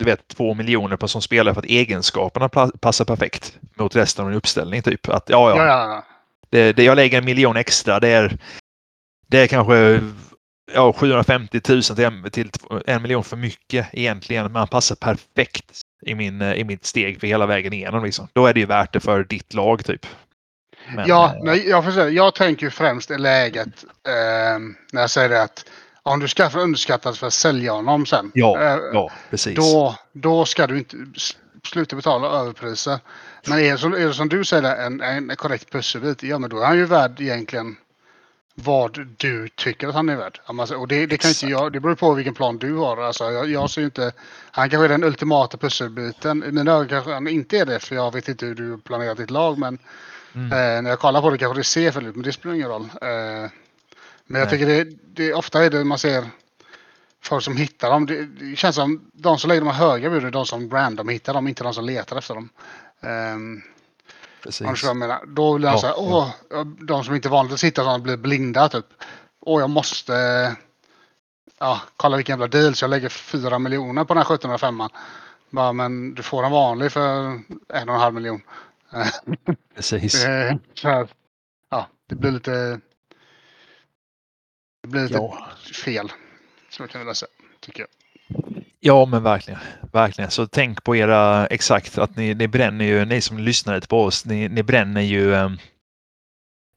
du vet, två miljoner på som spelare för att egenskaperna passar perfekt mot resten av din uppställning. Typ att ja, ja. ja. Det, det, jag lägger en miljon extra. Det är, det är kanske ja, 750 000 till en, till en miljon för mycket egentligen. Men han passar perfekt i, min, i mitt steg för hela vägen igenom. Liksom. Då är det ju värt det för ditt lag typ. Men, ja, äh, nej, jag, säga, jag tänker främst i läget eh, när jag säger att om du skaffar underskattat för att sälja honom sen. Ja, eh, ja precis. Då, då ska du inte sluta betala överpriser. Men är det, som, är det som du säger en, en korrekt pusselbit, ja men då är han ju värd egentligen vad du tycker att han är värd. Och det, det, kan inte jag, det beror på vilken plan du har. Alltså, jag, jag ser inte, han kanske är den ultimata pusselbiten. I mina ögon kanske han inte är det för jag vet inte hur du planerar ditt lag. Men mm. eh, när jag kollar på det kanske det ser fel ut men det spelar ingen roll. Eh, men jag Nej. tycker det, det, ofta är det man ser folk som hittar dem. Det, det känns som de som lägger de här höga buden är de som random hittar dem, inte de som letar efter dem. Um, Precis. Jag menar. Då blir han ja, så här, åh, de som inte är vana att sitta så blir blinda typ. Åh, jag måste ja, kolla vilken jävla deal så jag lägger fyra miljoner på den här 1705 Bara, men du får en vanlig för en och en halv miljon. *laughs* Precis. här, ja, det blir lite blir lite ja. fel. Så kan vi säga, tycker jag. Ja, men verkligen. Verkligen. Så tänk på era exakt att ni, ni bränner ju, ni som lyssnar på oss, ni, ni bränner ju ehm,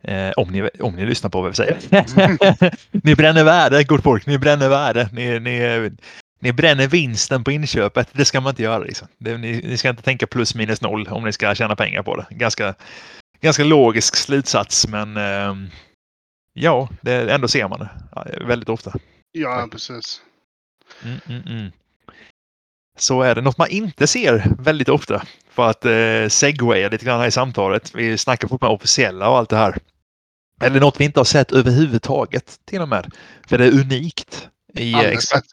eh, om, ni, om ni lyssnar på vad vi säger. *laughs* ni bränner värde, gott folk. Ni bränner värde. Ni, ni, ni bränner vinsten på inköpet. Det ska man inte göra. Liksom. Det, ni, ni, ska inte tänka plus minus noll om ni ska tjäna pengar på det. Ganska, ganska logisk slutsats, men eh, ja, det, ändå ser man det väldigt ofta. Ja, precis. Mm, mm, mm. Så är det. Något man inte ser väldigt ofta för att eh, segwaya lite grann här i samtalet. Vi snackar fortfarande officiella och allt det här. Eller något vi inte har sett överhuvudtaget till och med. För det är unikt. I, Aldrig sett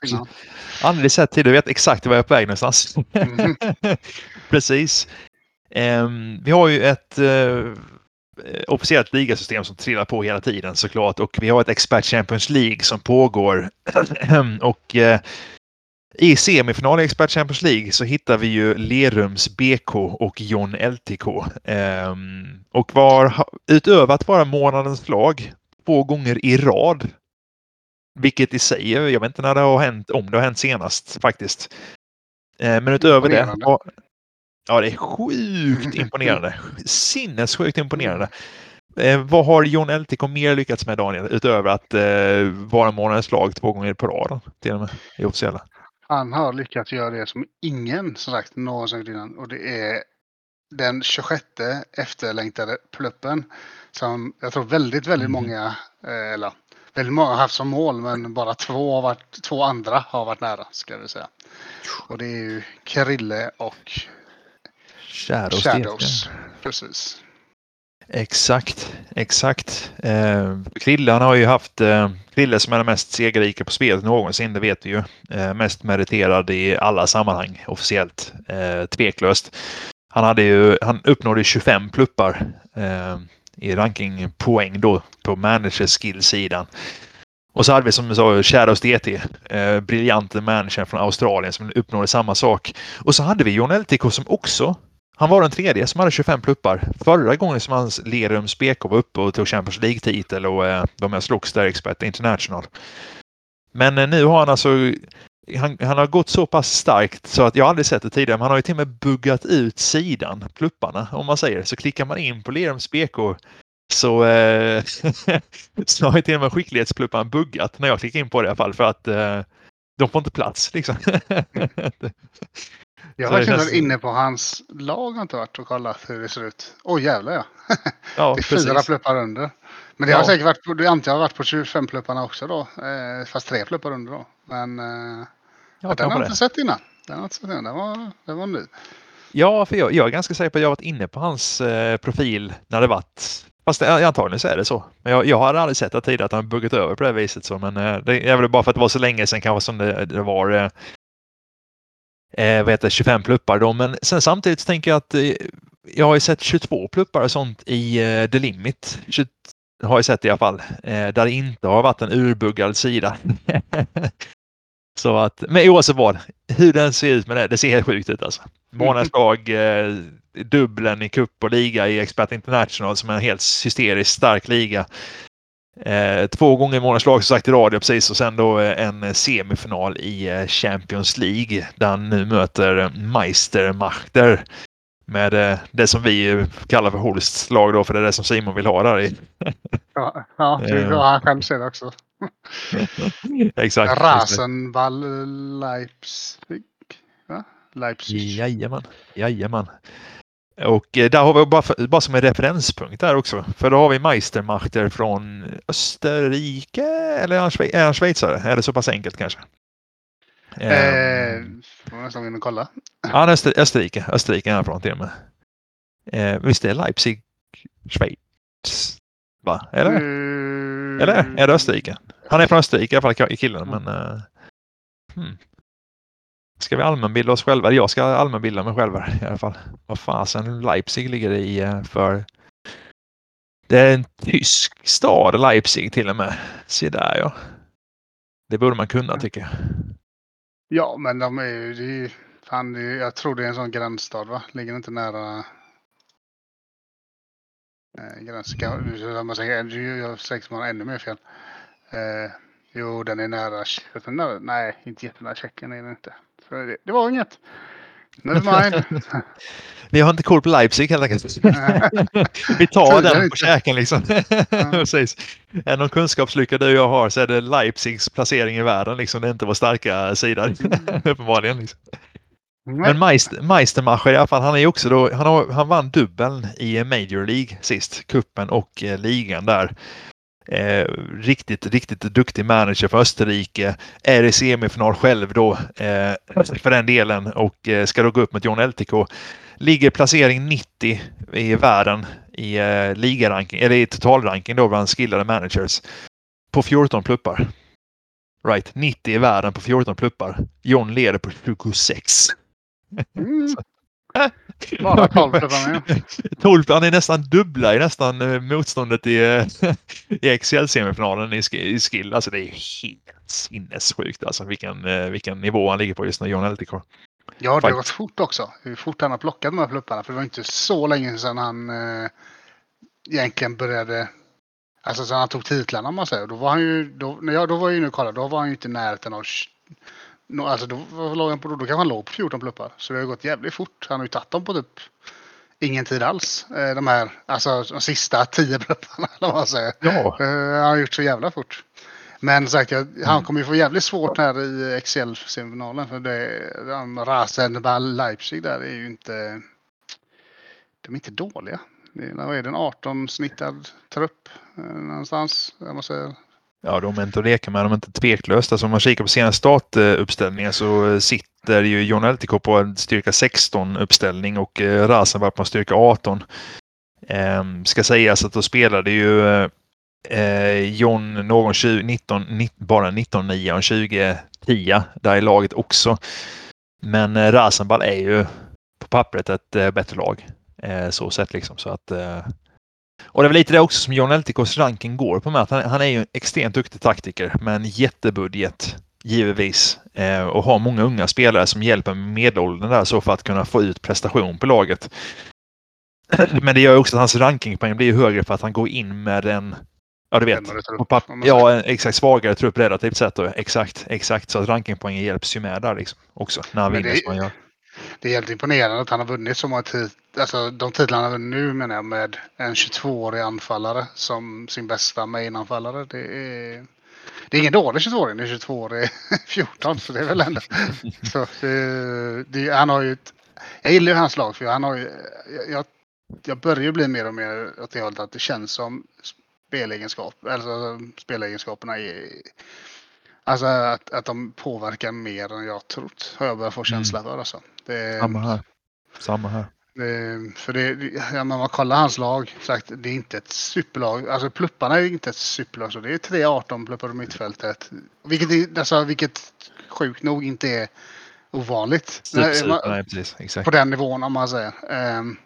Aldrig sett till. Du vet exakt var jag är på väg någonstans. Mm. *laughs* Precis. Um, vi har ju ett uh, officiellt ligasystem som trillar på hela tiden såklart och vi har ett Expert Champions League som pågår. *clears throat* och uh, i semifinal i Expert Champions League så hittar vi ju Lerums BK och John LTK. Um, och var utöver att vara månadens lag två gånger i rad. Vilket i sig, jag vet inte när det har hänt, om det har hänt senast faktiskt. Uh, men utöver det. Ja, det är sjukt imponerande. Sinnessjukt imponerande. Eh, vad har John LTK mer lyckats med Daniel? Utöver att eh, vara månadens lag två gånger på raden till och med i officiella. Han har lyckats göra det som ingen som sagt någonsin innan och det är den 26 efterlängtade pluppen som jag tror väldigt, väldigt mm. många, eh, eller väldigt många har haft som mål men bara två, har varit, två andra har varit nära ska vi säga. Och det är ju Krille och Shadows. Shadows. Precis. Exakt, exakt. Eh, Krille han har ju haft, eh, Krille som är den mest segerrika på spelet någonsin, det vet vi ju. Eh, mest meriterad i alla sammanhang officiellt, eh, tveklöst. Han, hade ju, han uppnådde 25 pluppar eh, i rankingpoäng då på manager skill-sidan. Och så hade vi som du sa Shadows DT, eh, briljante manager från Australien som uppnådde samma sak. Och så hade vi John LTK som också, han var den tredje som hade 25 pluppar. Förra gången som hans Lerums BK var uppe och tog Champions League-titel och eh, de här slogs där Expert International. Men eh, nu har han alltså han, han, har gått så pass starkt så att jag aldrig sett det tidigare. Men han har ju till och med buggat ut sidan, plupparna om man säger. Så klickar man in på Lerums BK så, eh, *laughs* så har ju till och med skicklighetspluppan buggat när jag klickar in på det i alla fall för att eh, de får inte plats liksom. *laughs* jag har varit inne på hans lag har inte varit och kollat hur det ser ut. Åh oh, jävlar ja. *laughs* ja det är fyra precis. pluppar under. Men det har säkert varit på, det antar jag har varit på 25 plupparna också då. Eh, fast tre pluppar under då. Men eh, ja, den har jag inte sett innan. Den har inte sett innan. Den var, den var ny. Ja, för jag, jag, är ganska säker på att jag varit inne på hans eh, profil när det varit Fast antagligen så är det så. Men jag, jag har aldrig sett det tidigare att han buggat över på det viset. Så, men eh, det är väl bara för att det var så länge sedan kanske som det, det var eh, vad heter, 25 pluppar då. Men sen samtidigt tänker jag att eh, jag har ju sett 22 pluppar och sånt i eh, The Limit. 20, har jag sett i alla fall. Eh, där det inte har varit en urbuggad sida. *laughs* så att, men oavsett vad, hur den ser ut med det, det ser helt sjukt ut alltså. Månadslag, *laughs* eh, dubblen i cup och liga i Expert International som är en helt hysteriskt stark liga. Eh, två gånger i månadslag som sagt i radio precis och sen då eh, en semifinal i eh, Champions League där han nu möter Meistermachter med eh, det som vi kallar för Holsts lag då för det är det som Simon vill ha där i. *laughs* ja, ja det är han själv ser också. *laughs* Exakt. Rasenball Leipzig. Va? Leipzig. Jajamän. Jajamän. Och eh, där har vi bara, bara som en referenspunkt där också. För då har vi Meistermachter från Österrike eller är han, han schweizare? Är det så pass enkelt kanske? Eh, får man nästan gå in och kolla. Ja, Öster, Österrike. Österrike är han från till och med. Eh, visst är Leipzig, Schweiz? Va? Eller? Mm. Eller är det Österrike? Han är från Österrike i alla fall, killen. Men, uh, hmm. Ska vi allmänbilda oss själva? Jag ska allmänbilda mig själv i alla fall. Vad fasen Leipzig ligger det i eh, för? Det är en tysk stad, Leipzig till och med. Se där ja. Det borde man kunna tycker jag. Ja, men de är ju... Fan, jag tror det är en sån gränsstad va? Ligger inte nära eh, gränsen? Jag säger att man har ännu mer fel. Eh, jo, den är nära... Nej, inte jättenära Tjeckien är den inte. Det, det var inget. Nevermind. Vi *laughs* har inte koll på Leipzig helt enkelt. Vi tar den på käken liksom. *laughs* Precis. Är någon kunskapslycka du och jag har så är det Leipzigs placering i världen. Liksom. Det är inte vår starka sida. Mm. *laughs* Uppenbarligen. Liksom. Men Meister, Meistermacher i alla fall, han är också då, han, har, han vann dubbeln i Major League sist, kuppen och eh, ligan där. Eh, riktigt, riktigt duktig manager för Österrike. Är i semifinal själv då eh, för den delen och eh, ska då gå upp mot John LTK. Ligger placering 90 i världen i eh, ligaranking, eller i totalranking då bland skillade managers. På 14 pluppar. Right, 90 i världen på 14 pluppar. John leder på 26. Mm. *laughs* *laughs* Bara 12 klubbarna ja. *laughs* 12, han är nästan dubbla i nästan eh, motståndet i, eh, *laughs* i Excel-semifinalen i, i skill. Alltså det är helt sinnessjukt alltså vilken, eh, vilken nivå han ligger på just nu, John LTK. Ja, det har gått fort också. Hur fort han har plockat de här plupparna. För det var inte så länge sedan han eh, egentligen började Alltså sen han tog titlarna om man säger. Då var han ju, då, när jag, då var jag inne och kollade, då var han ju inte i närheten av No, alltså då, låg han på, då kanske han låg på 14 pluppar. Så det har gått jävligt fort. Han har ju tagit dem på typ ingen tid alls. Eh, de här, alltså de sista 10 plupparna *laughs* eller vad man säger. Ja. Han har gjort så jävla fort. Men sagt, jag, han mm. kommer ju få jävligt svårt här i Excel-semifinalen. För det, de Rasenball Leipzig där är ju inte... De är inte dåliga. Det är, vad är det, en 18-snittad trupp eh, någonstans? Jag måste Ja, de är inte att leka med. De är inte tveklöst. Alltså om man kikar på senaste startuppställningen så eh, sitter ju John LTK på en styrka 16 uppställning och eh, Rasenberg på en styrka 18. Ehm, ska sägas att då spelade ju eh, eh, John någon 20, 19, 19, bara 19-9 och 20-10 där i laget också. Men eh, Rasenball är ju på pappret ett eh, bättre lag. Eh, så sett liksom. Så att, eh, och det är väl lite det också som John Eltikos ranking går på med att han, han är ju en extremt duktig taktiker med en jättebudget givetvis eh, och har många unga spelare som hjälper med medelåldern där så för att kunna få ut prestation på laget. *clears throat* Men det gör också att hans rankingpoäng blir högre för att han går in med en Ja, du vet. ja, en exakt svagare trupp relativt sett. Då. Exakt, exakt. Så att rankingpoängen hjälps ju med där liksom också. När han vinner det, som han gör. Det är helt imponerande att han har vunnit så många titlar. Alltså de titlarna han har vunnit nu menar jag med en 22-årig anfallare som sin bästa main-anfallare. Det är, det är ingen dålig 22-åring, det är 22-årig 14 *laughs* så det är väl ändå. *laughs* så det, det, han har ju ett, jag gillar ju hans lag för han har ju, jag, jag börjar bli mer och mer åt det hållet att det känns som spelegenskap, alltså spelegenskaperna är Alltså att, att de påverkar mer än jag trott. Har jag börjat få känsla mm. för. Alltså. Det, Samma här. Samma här. Det, för det, ja, man kollar hans lag, sagt, det är inte ett superlag. Alltså plupparna är inte ett superlag. Så det är 3-18 pluppar på mittfältet. Vilket, alltså, vilket sjukt nog inte är ovanligt. Super, super, nej, precis, på den nivån om man säger. Um,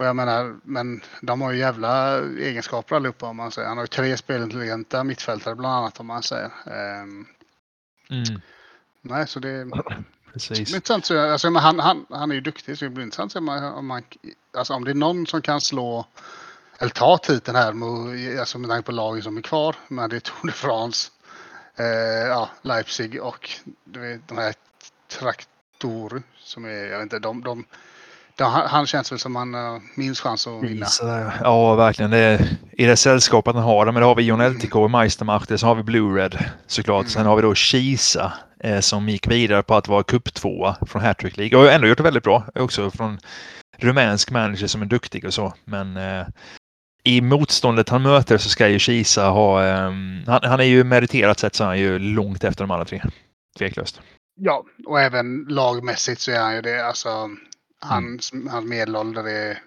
och jag menar, men de har ju jävla egenskaper allihopa om man säger. Han har ju tre spelintelligenta mittfältare bland annat om man säger. Um, mm. Nej, så det... Precis. Intressant, så, alltså, han, han, han är ju duktig så det blir intressant om, man, om, man, alltså, om det är någon som kan slå eller ta titeln här med, alltså, med tanke på lagen som är kvar. Men det är Tour de France, eh, ja, Leipzig och vet, de här Traktor som är, jag vet inte, de, de Ja, han känns väl som han har minst chans att vinna. Ja, verkligen. Det är, I det sällskapet han har, men då har vi Jon LTK och Meistermacher, så har vi Blue Red såklart. Mm. Sen har vi då Kisa eh, som gick vidare på att vara cuptvåa från Hattrick League och ändå gjort det väldigt bra. Också från rumänsk manager som är duktig och så. Men eh, i motståndet han möter så ska ju Kisa ha... Eh, han, han, är ju meriterat sett så är han ju långt efter de andra tre. Tveklöst. Ja, och även lagmässigt så är han ju det. Alltså, Hans, mm. hans medelålder är...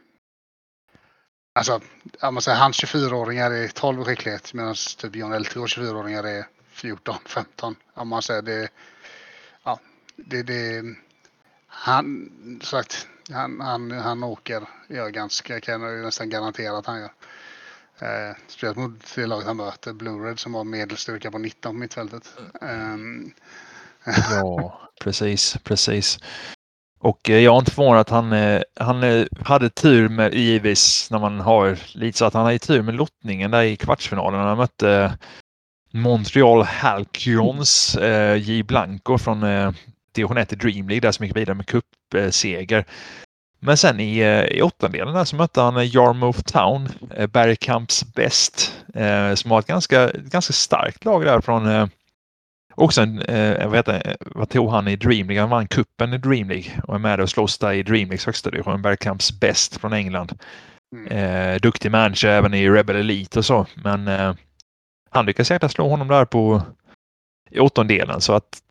Alltså, man säger, hans 24-åringar är 12 skicklighet medan typ John Eltgårds 24-åringar är 14, 15. Om man säger det. Ja, det, det han, sagt, han, han, han åker, jag ganska, kan jag nästan garantera att han gör. Eh, speciellt mot det laget han möter, Blue Red som har medelstyrka på 19 på mittfältet. Um, ja, precis, precis. Och eh, jag är inte förvånad att han, eh, han eh, hade tur med givetvis när man har lite så att han hade tur med lottningen där i kvartsfinalen han mötte Montreal Halcyons J Blanco från division 1 i Dream League där som gick vidare med cupseger. Men sen i, i åttondelen där så mötte han Yarmouth Town, Barry Camps bäst, som har ett ganska, ganska starkt lag där från Också en, eh, vad, heter, vad tog han i Dream League? Han vann kuppen i Dream League och är med och slåss där i Dream Leagues högsta division. Bergkamps bäst från England. Mm. Eh, duktig manager även i Rebel Elite och så. Men eh, han lyckades säkert slå honom där på i åttondelen så att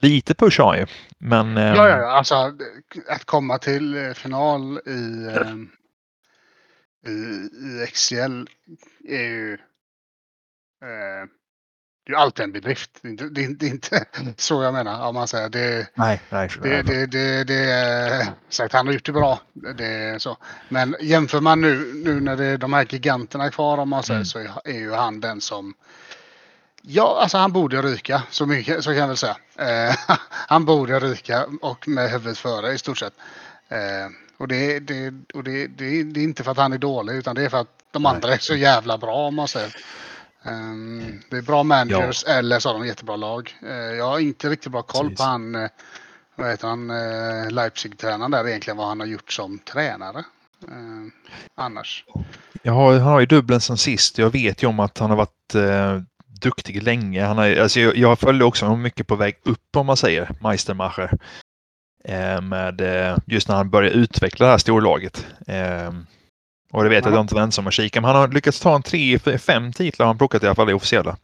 lite push har han ju. Men, eh, ja, ja, alltså att komma till eh, final i, eh, i, i XL är ju eh, det är alltid en bedrift. Det är, inte, det, är, inte *laughs* så jag menar. Om man säger. Det, nej, nej, det, det, det, det är sagt, han har gjort det bra. Det är så. Men jämför man nu, nu när det är de här giganterna kvar om man säger mm. så är ju han den som Ja, alltså han borde ryka. Så mycket så kan jag väl säga. Eh, *laughs* han borde ryka och med huvudet före i stort sett. Eh, och det, det, och det, det, det, är inte för att han är dålig utan det är för att de andra är så jävla bra om man säger. Um, det är bra managers ja. eller så har de jättebra lag. Uh, jag har inte riktigt bra koll Precis. på han, uh, vad heter han, uh, Leipzig-tränaren där egentligen, vad han har gjort som tränare. annars. Jag har, han har ju dubbeln som sist. Jag vet ju om att han har varit duktig länge. Han har, alltså jag, jag följde också honom mycket på väg upp om man säger, Meistermacher. med, just när han började utveckla det här storlaget. Och det vet jag att jag inte var ensam att kika. Men han har lyckats ta en tre, fem titlar har han plockat i alla fall i officiella.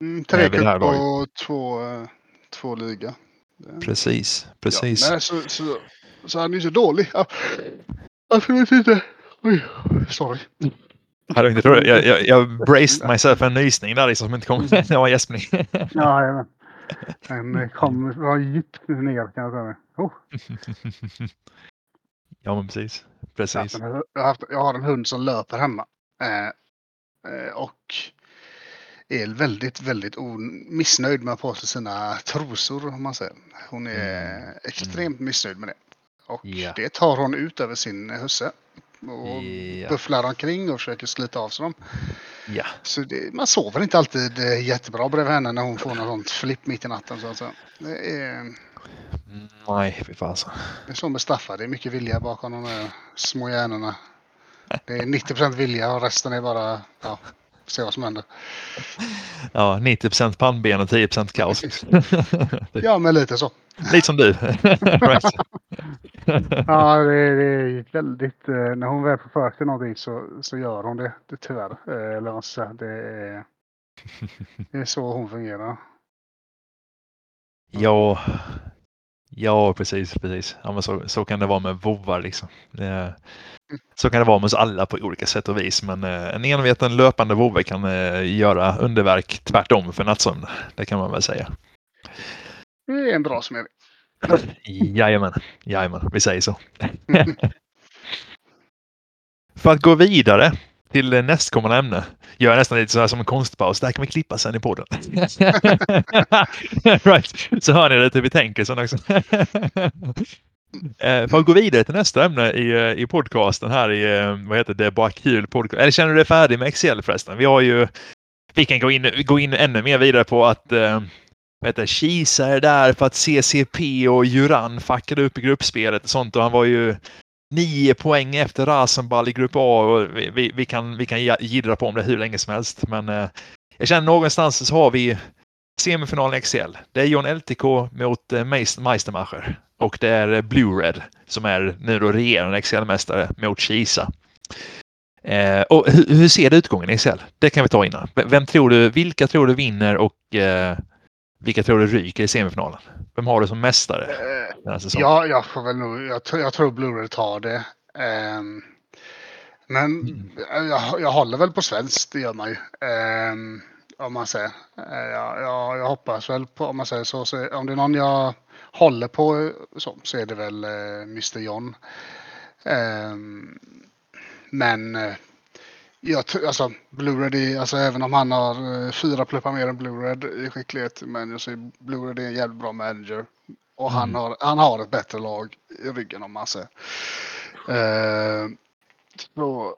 Mm, tre cup och två, två liga. Precis, precis. Ja, men så, så, så han är så dålig. Vet inte. Oj, sorry. Jag, jag, jag, jag *laughs* braced myself en nysning där liksom som inte kom. *laughs* Det var gäspning. ja, Den kom, var djupt ner kan jag säga. Oh. *laughs* ja, men precis. precis. Ja, jag, jag har en hund som löper hemma. Eh, eh, och är väldigt, väldigt missnöjd med att ha på sig sina trosor om man säger. Hon är mm. extremt missnöjd med det. Och yeah. det tar hon ut över sin husse. Och yeah. bufflar omkring och försöker slita av sig dem. Ja. Så det, man sover inte alltid eh, jättebra bredvid henne när hon får något sånt flipp mitt i natten. Så att säga. Det är... Nej, fy fasen. Det är så med Staffan. Det är mycket vilja bakom de här små hjärnorna. Det är 90% vilja och resten är bara ja, se vad som händer. Ja, 90% pannben och 10% kaos. *laughs* ja, men lite så. Lite som du. *laughs* ja, det, det, är väldigt... Eh, när hon väl får för sig någonting så, så gör hon det, det tyvärr. Eh, eller vad säga, det är, det är så hon fungerar. Ja, ja precis, precis. Ja, men så, så kan det vara med vovar liksom. Det, så kan det vara med oss alla på olika sätt och vis. Men eh, en enveten löpande vovve kan eh, göra underverk tvärtom för nattsömn. Det kan man väl säga. Det är en bra summering. *laughs* Jajamän, jajamän, vi säger så. *laughs* för att gå vidare till nästkommande ämne. Gör nästan lite så här som en konstpaus. Det här kan vi klippa sen i podden. *laughs* right. Så hör ni lite hur vi tänker sen också. Eh, för att gå vidare till nästa ämne i, eh, i podcasten här i, eh, vad heter det, bara kul podcast. Eller känner du dig färdig med Excel förresten? Vi har ju, vi kan gå in, gå in ännu mer vidare på att vad heter, Kisa är där för att CCP och Juran fuckade upp i gruppspelet och sånt och han var ju nio poäng efter Rasenball i grupp A och vi, vi, vi kan, vi kan jiddra på om det hur länge som helst. Men eh, jag känner någonstans så har vi semifinalen XL. Det är John LTK mot eh, Meistermacher. Och det är eh, Blue-Red som är nu då regerande XL-mästare mot Kisa. Eh, och hur, hur, ser det utgången i XL? Det kan vi ta innan. Vem tror du, vilka tror du vinner och eh, vilka tror du ryker i semifinalen? Vem har du som mästare? Eh, ja, jag får väl nog, jag, jag tror Blue-Red tar det. Eh, men mm. jag, jag håller väl på svenskt, det gör man ju. Ehm, om man säger. Eh, jag, jag, jag hoppas väl på, om man säger så, så, om det är någon jag håller på så, så är det väl eh, Mr John. Eh, men eh, jag, alltså Blu-ray, alltså även om han har eh, fyra pluppar mer än Blu-ray i skicklighet, men jag säger Blu-ray är en jävligt bra manager. Och mm. han, har, han har ett bättre lag i ryggen om man säger. Eh, så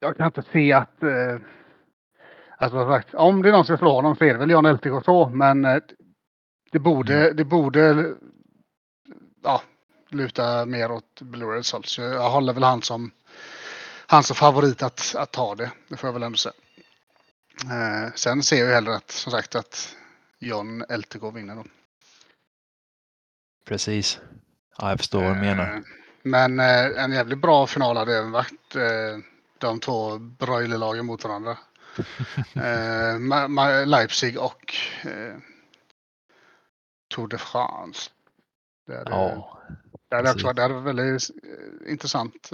jag kan inte se att eh, Alltså, sagt, om det är någon som ska slå honom så är det väl Jan LTK så, men eh, det borde, mm. det borde ja, luta mer åt Salt. Så jag håller väl han som, han som favorit att, att ta det. Det får jag väl ändå säga. Eh, sen ser jag hellre att, som sagt, att John LTK vinner då. Precis. Ja, jag förstår vad du menar. Eh, men eh, en jävligt bra final hade även varit eh, de två broilerlagen mot varandra. *laughs* eh, Leipzig och eh, Tour de France. Det hade, ja, det hade också varit väldigt eh, intressant.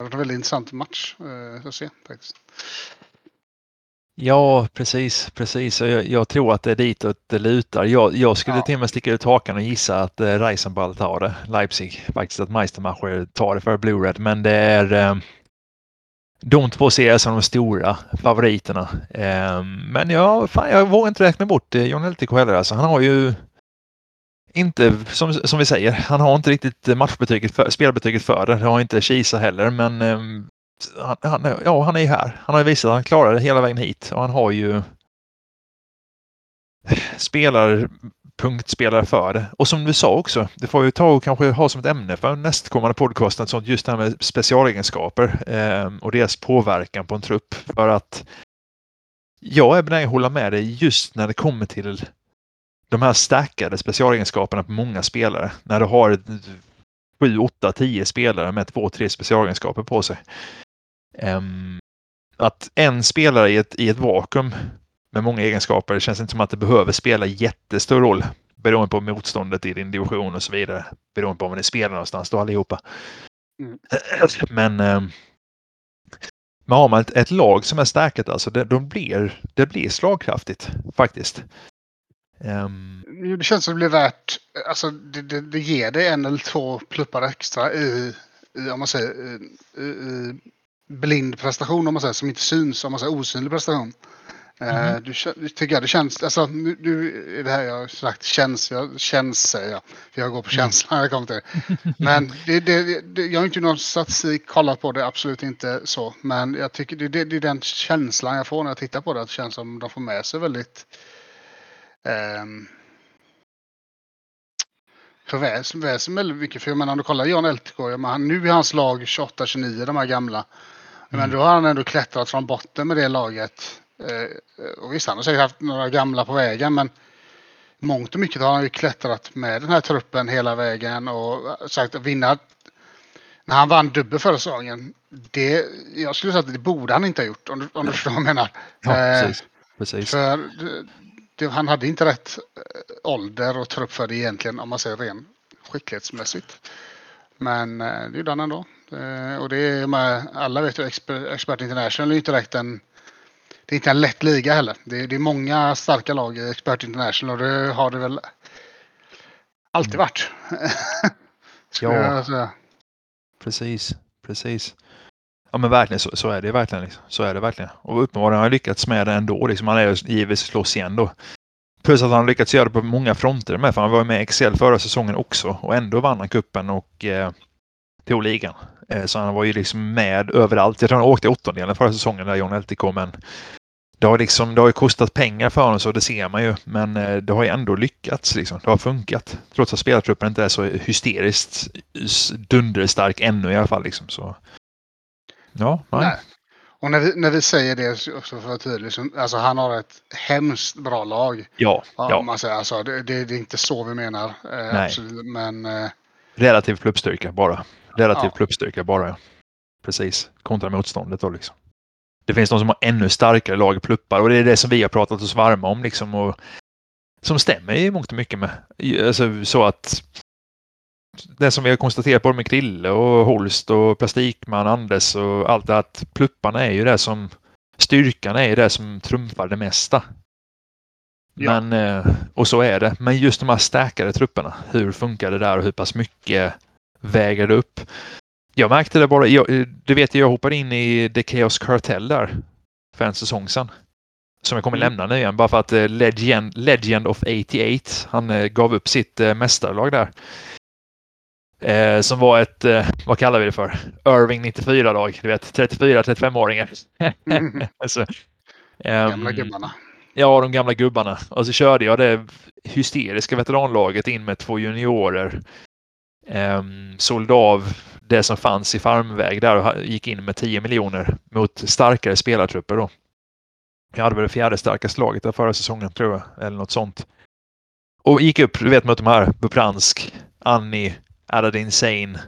Eh, det hade varit en väldigt intressant match eh, att se faktiskt. Ja, precis, precis. Jag, jag, tror att det är ditåt det lutar. Jag, jag skulle ja. till och med sticka ut hakan och gissa att eh, Reisenball tar det, Leipzig. Faktiskt att Meistermacher tar det för Blue Red, men det är eh, de två ser jag som de stora favoriterna. Ehm, men jag, fan, jag vågar inte räkna bort eh, John LTK heller. Alltså, han har ju inte, som, som vi säger, han har inte riktigt matchbetyget för, spelbetyget för det. Det har inte Kisa heller, men eh, han, han, ja, han är ju här. Han har ju visat att han klarar det hela vägen hit och han har ju spelar punktspelare för det. Och som du sa också, det får vi ta och kanske ha som ett ämne för nästkommande podcast, sånt just det här med specialegenskaper eh, och deras påverkan på en trupp. För att jag är benägen att hålla med dig just när det kommer till de här stackade specialegenskaperna på många spelare. När du har 7, 8, 10 spelare med två, tre specialegenskaper på sig. Um, att en spelare i ett, i ett vakuum med många egenskaper. Det känns inte som att det behöver spela jättestor roll beroende på motståndet i din division och så vidare. Beroende på var ni spelar någonstans då allihopa. Mm. *clears throat* Men eh, men har man ett, ett, lag som är starkt alltså, det, de blir, det blir slagkraftigt faktiskt. Um, det känns som det blir värt, alltså det, det, det ger dig en eller två pluppar extra i, i om man säger, i, i blind prestation om man säger, som inte syns, om man säger osynlig prestation. Mm. Du, du tycker jag det känns, alltså nu, nu det här jag har sagt känns, jag, känns säger jag. För jag går på mm. känslan när jag kommer till det. *laughs* Men det, det, det, jag har inte någon statistik kollat på det, absolut inte så. Men jag tycker det, det, det är den känslan jag får när jag tittar på det. Att det känns som de får med sig väldigt um, för väsen, väsen väldigt mycket. För jag menar om du kollar Jan Eltgård, nu är hans lag 28-29, de här gamla. Men mm. då har han ändå klättrat från botten med det laget Eh, och visst, han har säkert haft några gamla på vägen, men mångt och mycket har han ju klättrat med den här truppen hela vägen och sagt att vinna. När han vann dubbel förra säsongen, det, jag skulle säga att det borde han inte ha gjort om du, om du förstår vad jag menar. Ja, precis. Eh, precis. För det, han hade inte rätt eh, ålder och trupp för det egentligen om man säger ren skicklighetsmässigt. Men det gjorde han ändå. Och det är med, alla vet ju Expert, Expert International är inte direkt en det är inte en lätt liga heller. Det är, det är många starka lag i Expert International och det har det väl alltid mm. varit. *laughs* ja, precis, precis. Ja men verkligen så, så är det verkligen. Liksom. Så är det verkligen. Och uppenbarligen har han lyckats med det ändå. Liksom. Han är givetvis slåss igen då. Plus att han har lyckats göra det på många fronter med. För han var med i Excel förra säsongen också. Och ändå vann han kuppen och eh, tog ligan. Eh, så han var ju liksom med överallt. Jag tror han åkte i åttondelen förra säsongen där John Elty kom. Men det har, liksom, det har ju kostat pengar för honom så det ser man ju. Men eh, det har ju ändå lyckats. Liksom. Det har funkat. Trots att spelartruppen inte är så hysteriskt dunderstark ännu i alla fall. Liksom. Så, ja, nej. nej. Och när vi, när vi säger det också för att vara tydlig, alltså han har ett hemskt bra lag. Ja. ja. man säger. Alltså, det, det, det är inte så vi menar. Eh, Nej. Absolut, men... Eh... Relativ klubbstyrka bara. Relativ ja. klubbstyrka bara. Ja. Precis. Kontra motståndet då liksom. Det finns de som har ännu starkare lag pluppar och det är det som vi har pratat oss varma om liksom. Och som stämmer i mångt och mycket med. Alltså, så att det som vi har konstaterat både med Krille och Holst och Plastikman, Anders och allt det att plupparna är ju det som styrkan är det som trumfar det mesta. Ja. Men, eh, och så är det. Men just de här stärkare trupperna, hur funkar det där och hur pass mycket väger det upp? Jag märkte det bara, jag, du vet jag hoppade in i The Chaos Cartel där för en säsong sedan. Som jag kommer mm. lämna nu igen bara för att eh, Legend, Legend of 88, han eh, gav upp sitt mästarlag där. Eh, som var ett, eh, vad kallar vi det för? Irving 94-lag, du vet 34-35-åringar. mm. *laughs* alltså, um, gamla gubbarna. Ja, de gamla gubbarna. Och så körde jag det hysteriska veteranlaget in med två juniorer. Um, sålde av det som fanns i farmväg där och gick in med 10 miljoner mot starkare spelartrupper då. Jag hade väl det fjärde starkaste laget där förra säsongen tror jag, eller något sånt. Och gick upp, du vet mot de här Bupransk, Annie, Aladdin Sane.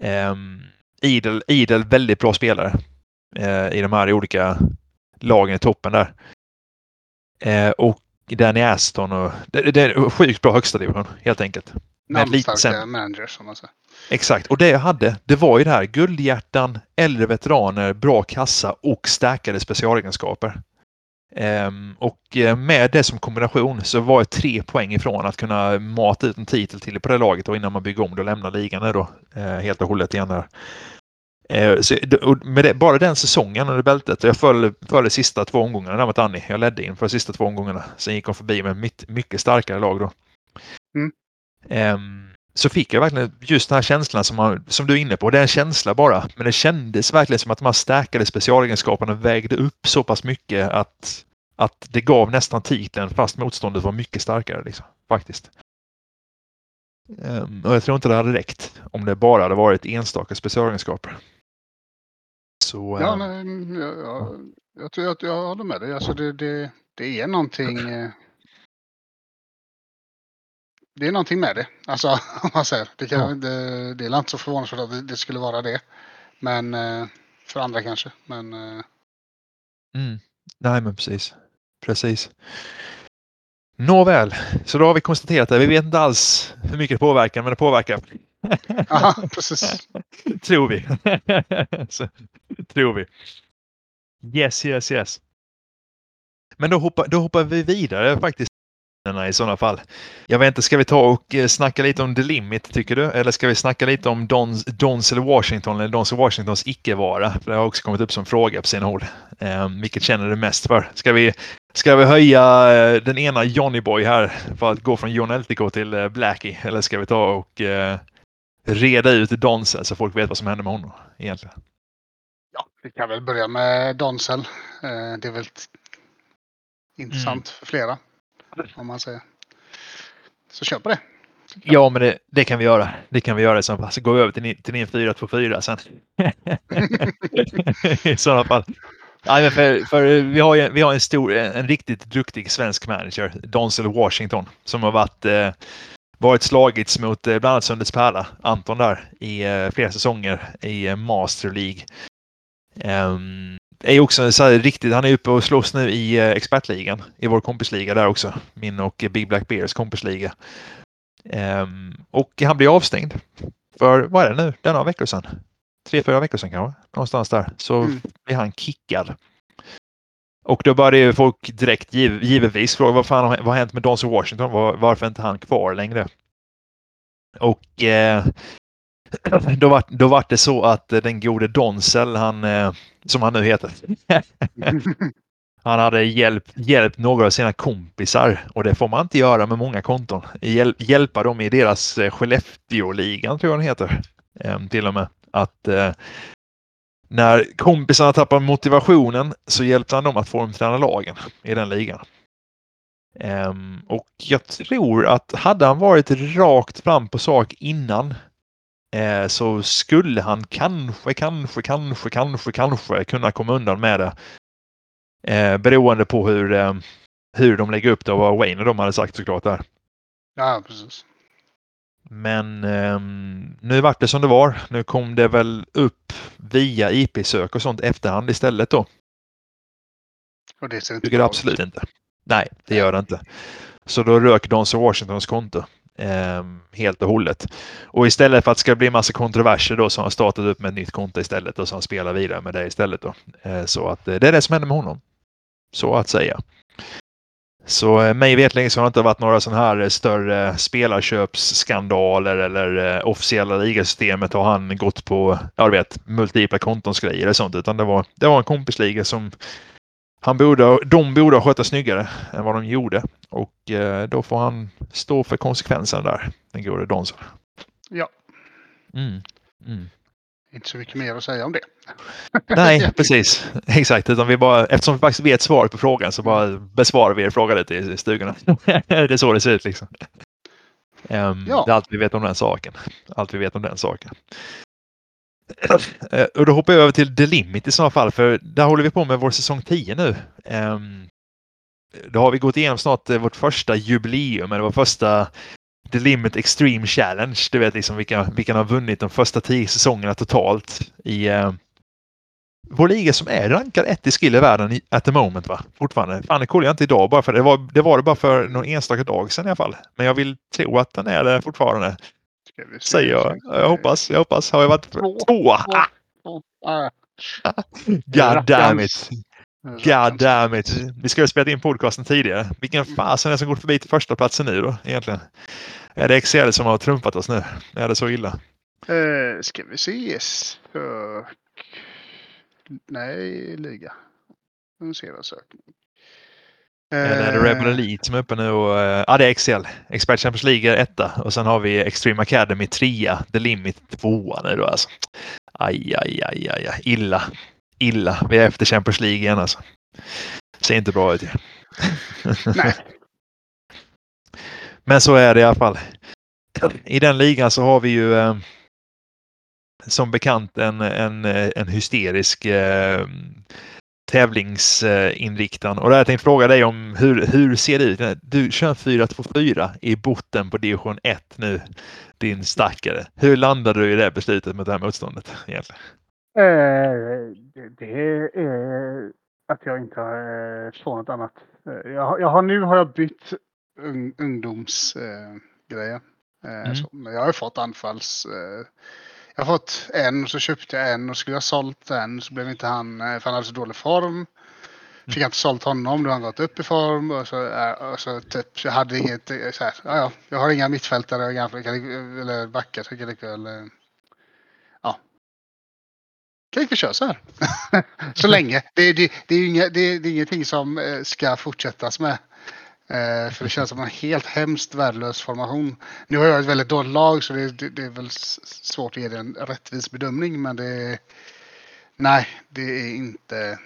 Um, idel, idel väldigt bra spelare uh, i de här olika lagen i toppen där. Uh, och Danny Aston och det, det är sjukt bra högsta division helt enkelt. Namnstarka managers som man säger. Exakt, och det jag hade, det var ju det här guldhjärtan, äldre veteraner, bra kassa och stärkade specialegenskaper. Um, och eh, med det som kombination så var jag tre poäng ifrån att kunna mata ut en titel till på det laget och innan man bygger om det och lämnar ligan då uh, helt och hållet igen där. Uh, så, det, bara den säsongen under bältet, jag föll, föll de sista två omgångarna där mot Annie. Jag ledde in för de sista två omgångarna. Sen gick hon förbi med mitt, mycket starkare lag då. Mm. Um, så fick jag verkligen just den här känslan som, man, som du är inne på. Det är en känsla bara, men det kändes verkligen som att de här stärkade specialegenskaperna vägde upp så pass mycket att, att det gav nästan titeln fast motståndet var mycket starkare. Liksom, faktiskt. Um, och jag tror inte det hade räckt om det bara hade varit enstaka specialegenskaper. Så, ja, um, nej, jag, jag, jag, tror att jag håller med dig. Alltså det, det, det är någonting *clears throat* eh, det är någonting med det. Alltså, *laughs* om man säger. Det, kan, ja. det, det är inte så förvånansvärt att det, det, skulle vara det. Men eh, för andra kanske. Men... Eh. Mm. Nej, men precis. Precis. Nåväl, så då har vi konstaterat det. Vi vet inte alls hur mycket det påverkar, men det påverkar. *laughs* Ja, precis. *laughs* tror vi. så, tror vi. Yes, yes, yes. Men då hoppar, då hoppar vi vidare faktiskt i sådana fall. Jag vet inte, ska vi ta och eh, snacka lite om The Limit tycker du? Eller ska vi snacka lite om Dons, eller Washington eller Dons och Washingtons icke-vara? För det har också kommit upp som fråga på sina håll. Eh, vilket känner du mest för? Ska vi, ska vi höja eh, den ena Johnny Boy här för att gå från John LTK till eh, Blackie? Eller ska vi ta och eh, reda ut Donsel så folk vet vad som händer med honom egentligen? Ja, vi kan väl börja med Donsel. Eh, det är väl intressant för flera. *laughs* Om man säger. Så kör på det. Ja, men det, det, kan vi göra. Det kan vi göra i så fall. Så går vi över till, till din 4-2-4 sen. *laughs* I sådana fall. Nej, men för, för vi, har, vi har en stor, en riktigt duktig svensk manager, Donsel Washington, som har varit, eh, varit slagits mot eh, bland annat Sundets Pärla, Anton där, i eh, flera säsonger i eh, Master League. Um, är också så här, riktigt, han är uppe och slåss nu i eh, expertligan, i vår kompisliga där också. Min och Big Black Bears kompisliga. Um, och han blir avstängd för, vad är det nu, några veckor sedan. Tre, fyra veckor sedan kanske, någonstans där. Så mm. blir han kickad. Och då började ju folk direkt giv, givetvis fråga vad fan vad har hänt med Donson Washington? Var, varför är inte han kvar längre? Och eh, *clears throat* då var, då var det så att den gode Donsel, han, eh, som han nu heter, *laughs* han hade hjälpt, hjälpt några av sina kompisar och det får man inte göra med många konton. Hjäl, hjälpa dem i deras eh, Skellefteå-ligan tror jag den heter. Ehm, till och med. Att eh, när kompisarna tappar motivationen så hjälpte han dem att få dem träna lagen i den ligan. Um, och jag tror att hade han varit rakt fram på sak innan eh, så skulle han kanske, kanske, kanske, kanske, kanske kunna komma undan med det. Eh, beroende på hur, eh, hur de lägger upp det och vad Wayne och de hade sagt såklart där. Ja, precis. Men eh, nu vart det som det var. Nu kom det väl upp via IP-sök och sånt efterhand istället då. Och det ser inte Tycker absolut inte. Nej, det gör det inte. Så då rök Donson Washingtons konto. Eh, helt och hållet. Och istället för att det ska bli massa kontroverser då så har han startat upp med ett nytt konto istället och så han spelar vidare med det istället. Då. Eh, så att eh, det är det som händer med honom. Så att säga. Så eh, mig vetligen så har det inte varit några sådana här eh, större spelarköpsskandaler eller eh, officiella ligasystemet har han gått på, jag vet, multipla kontonsgrejer eller sånt, utan det var, det var en kompisliga som han borde, de borde ha skött snyggare än vad de gjorde. Och eh, då får han stå för konsekvenserna där, den gode Donson. Ja. Mm. Mm. Inte så mycket mer att säga om det. *laughs* Nej, precis. Exakt. Utan vi bara, eftersom vi faktiskt vet svaret på frågan så bara besvarar vi er fråga lite i stugorna. *laughs* det är så det ser ut liksom. Um, ja. Det är allt vi vet om den saken. Allt vi vet om den saken. Eh, och då hoppar jag över till The Limit i sådana fall, för där håller vi på med vår säsong 10 nu. Ehm, då har vi gått igenom snart eh, vårt första jubileum, eller vår första The Limit Extreme Challenge. Du vet liksom vilka, vilka har vunnit de första tio säsongerna totalt i eh, vår liga som är rankad ett i skill i världen at the moment va? Fortfarande. Fan, det kollar jag inte idag bara för det var det var det bara för någon enstaka dag sedan i alla fall. Men jag vill tro att den är det fortfarande. Säger jag. Jag hoppas. Jag hoppas. Har jag varit två? God damn it. God damn it. Vi skulle ha spelat in podcasten tidigare. Vilken fasen är det som går förbi till första platsen nu då egentligen? Är det Excel som har trumpat oss nu? Är det så illa? Uh, ska vi se. Sök. Nej, liga. Nu ser jag sökning. Är det Rebel eh. Elite som är uppe nu? Och, eh, ja, det är Excel. Expert Champions League är etta och sen har vi Extreme Academy trea. The Limit tvåa nu då alltså. Aj, aj, aj, aj, aj. illa. Illa. Vi är efter Champions League igen alltså. Ser inte bra ut. *laughs* Nej. Men så är det i alla fall. I den ligan så har vi ju eh, som bekant en, en, en hysterisk eh, tävlingsinriktad. Och där jag tänkte fråga dig om hur, hur ser det ut? Du kör 4-2-4 i botten på division 1 nu, din stackare. Hur landade du i det beslutet med det här motståndet egentligen? Eh, det är att jag inte har eh, något annat. Eh, jag, jag har, nu har jag bytt un, ungdomsgrejer. Mm. jag har fått anfalls... Jag har fått en och så köpte jag en och skulle jag sålt den så blev inte han, eh, för han hade så dålig form. fick jag inte sålt honom. Då har han gått upp i form. Och så, eh, och så typ, jag hade inget eh, så här, ja, ja, jag har inga mittfältare eller backar. Så kan jag ja. Kan vi köra så här. *laughs* så länge. Det, det, det, är inga, det, det är ingenting som ska fortsättas med. Eh, för det känns som en helt hemskt värdelös formation. Nu har jag ett väldigt dåligt lag så det, det, det är väl svårt att ge det en rättvis bedömning. Men det Nej, det är inte.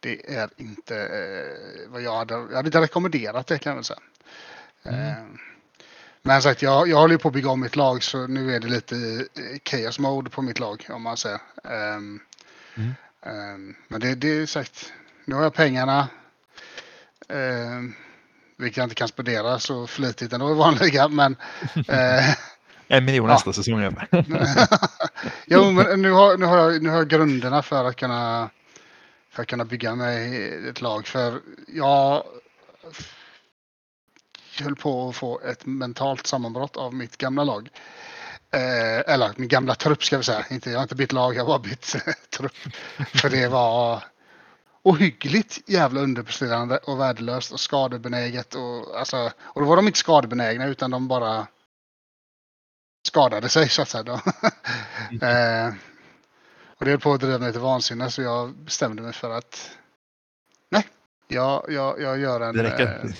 Det är inte eh, vad jag hade. Jag hade inte rekommenderat det kan jag väl säga. Mm. Eh, men sagt, jag, jag håller på att bygga om mitt lag så nu är det lite chaos mode på mitt lag om man säger. Um, mm. um, men det, det är sagt, nu har jag pengarna. Um, vilket jag inte kan spendera så flitigt ändå i vanliga. Men, eh, *laughs* en miljon nästa ja. säsong. *laughs* jo, men nu har, nu, har jag, nu har jag grunderna för att kunna för att kunna bygga mig ett lag. För jag höll på att få ett mentalt sammanbrott av mitt gamla lag. Eh, eller min gamla trupp ska vi säga. Inte, jag har inte bytt lag, jag har bara bytt *laughs* trupp. För det var ohyggligt jävla underpresterande och värdelöst och skadebenäget. Och, alltså, och då var de inte skadebenägna utan de bara skadade sig så att säga. *laughs* eh, och det höll på att driva mig till vansinne så jag bestämde mig för att nej, jag, jag, jag gör en eh,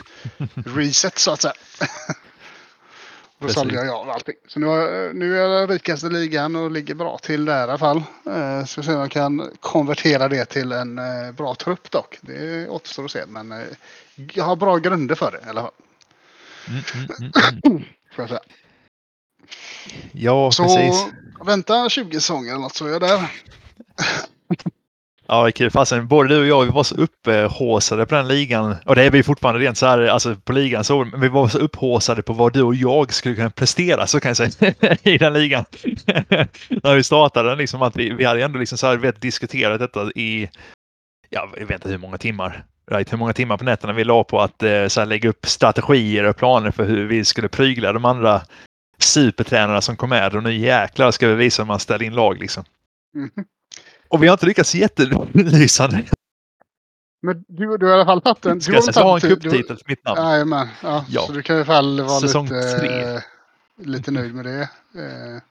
reset så att säga. *laughs* Då sålde jag av allting. Så nu, har, nu är jag rikaste ligan och ligger bra till där i alla fall. Eh, så se om jag kan konvertera det till en eh, bra trupp dock. Det återstår att se. Men eh, jag har bra grunder för det i alla fall. Mm, mm, mm, mm. *clears throat* Säga. Ja, så, precis. vänta 20 säsonger eller något så är jag där. *laughs* Ja, kul. Fasen, både du och jag vi var så upphåsade på den ligan. Och det är vi fortfarande rent så här, alltså på ligan så. Men vi var så upphåsade på vad du och jag skulle kunna prestera, så kan jag säga, *laughs* i den ligan. *laughs* När vi startade den, liksom att vi, vi hade ändå liksom så här, vet, diskuterat detta i, ja, jag vet inte hur många timmar. Right, hur många timmar på nätterna vi la på att eh, så här, lägga upp strategier och planer för hur vi skulle prygla de andra supertränarna som kom med. Och nu jäklar ska vi visa hur man ställer in lag liksom. Mm. Och vi har inte lyckats jättelysande. Men du, du har i alla fall haft en... Ska jag ha en cuptitel för mitt namn? Jajamän. Ja, ja. Så du kan i alla fall vara Säsong lite, tre. lite nöjd med det. Eh,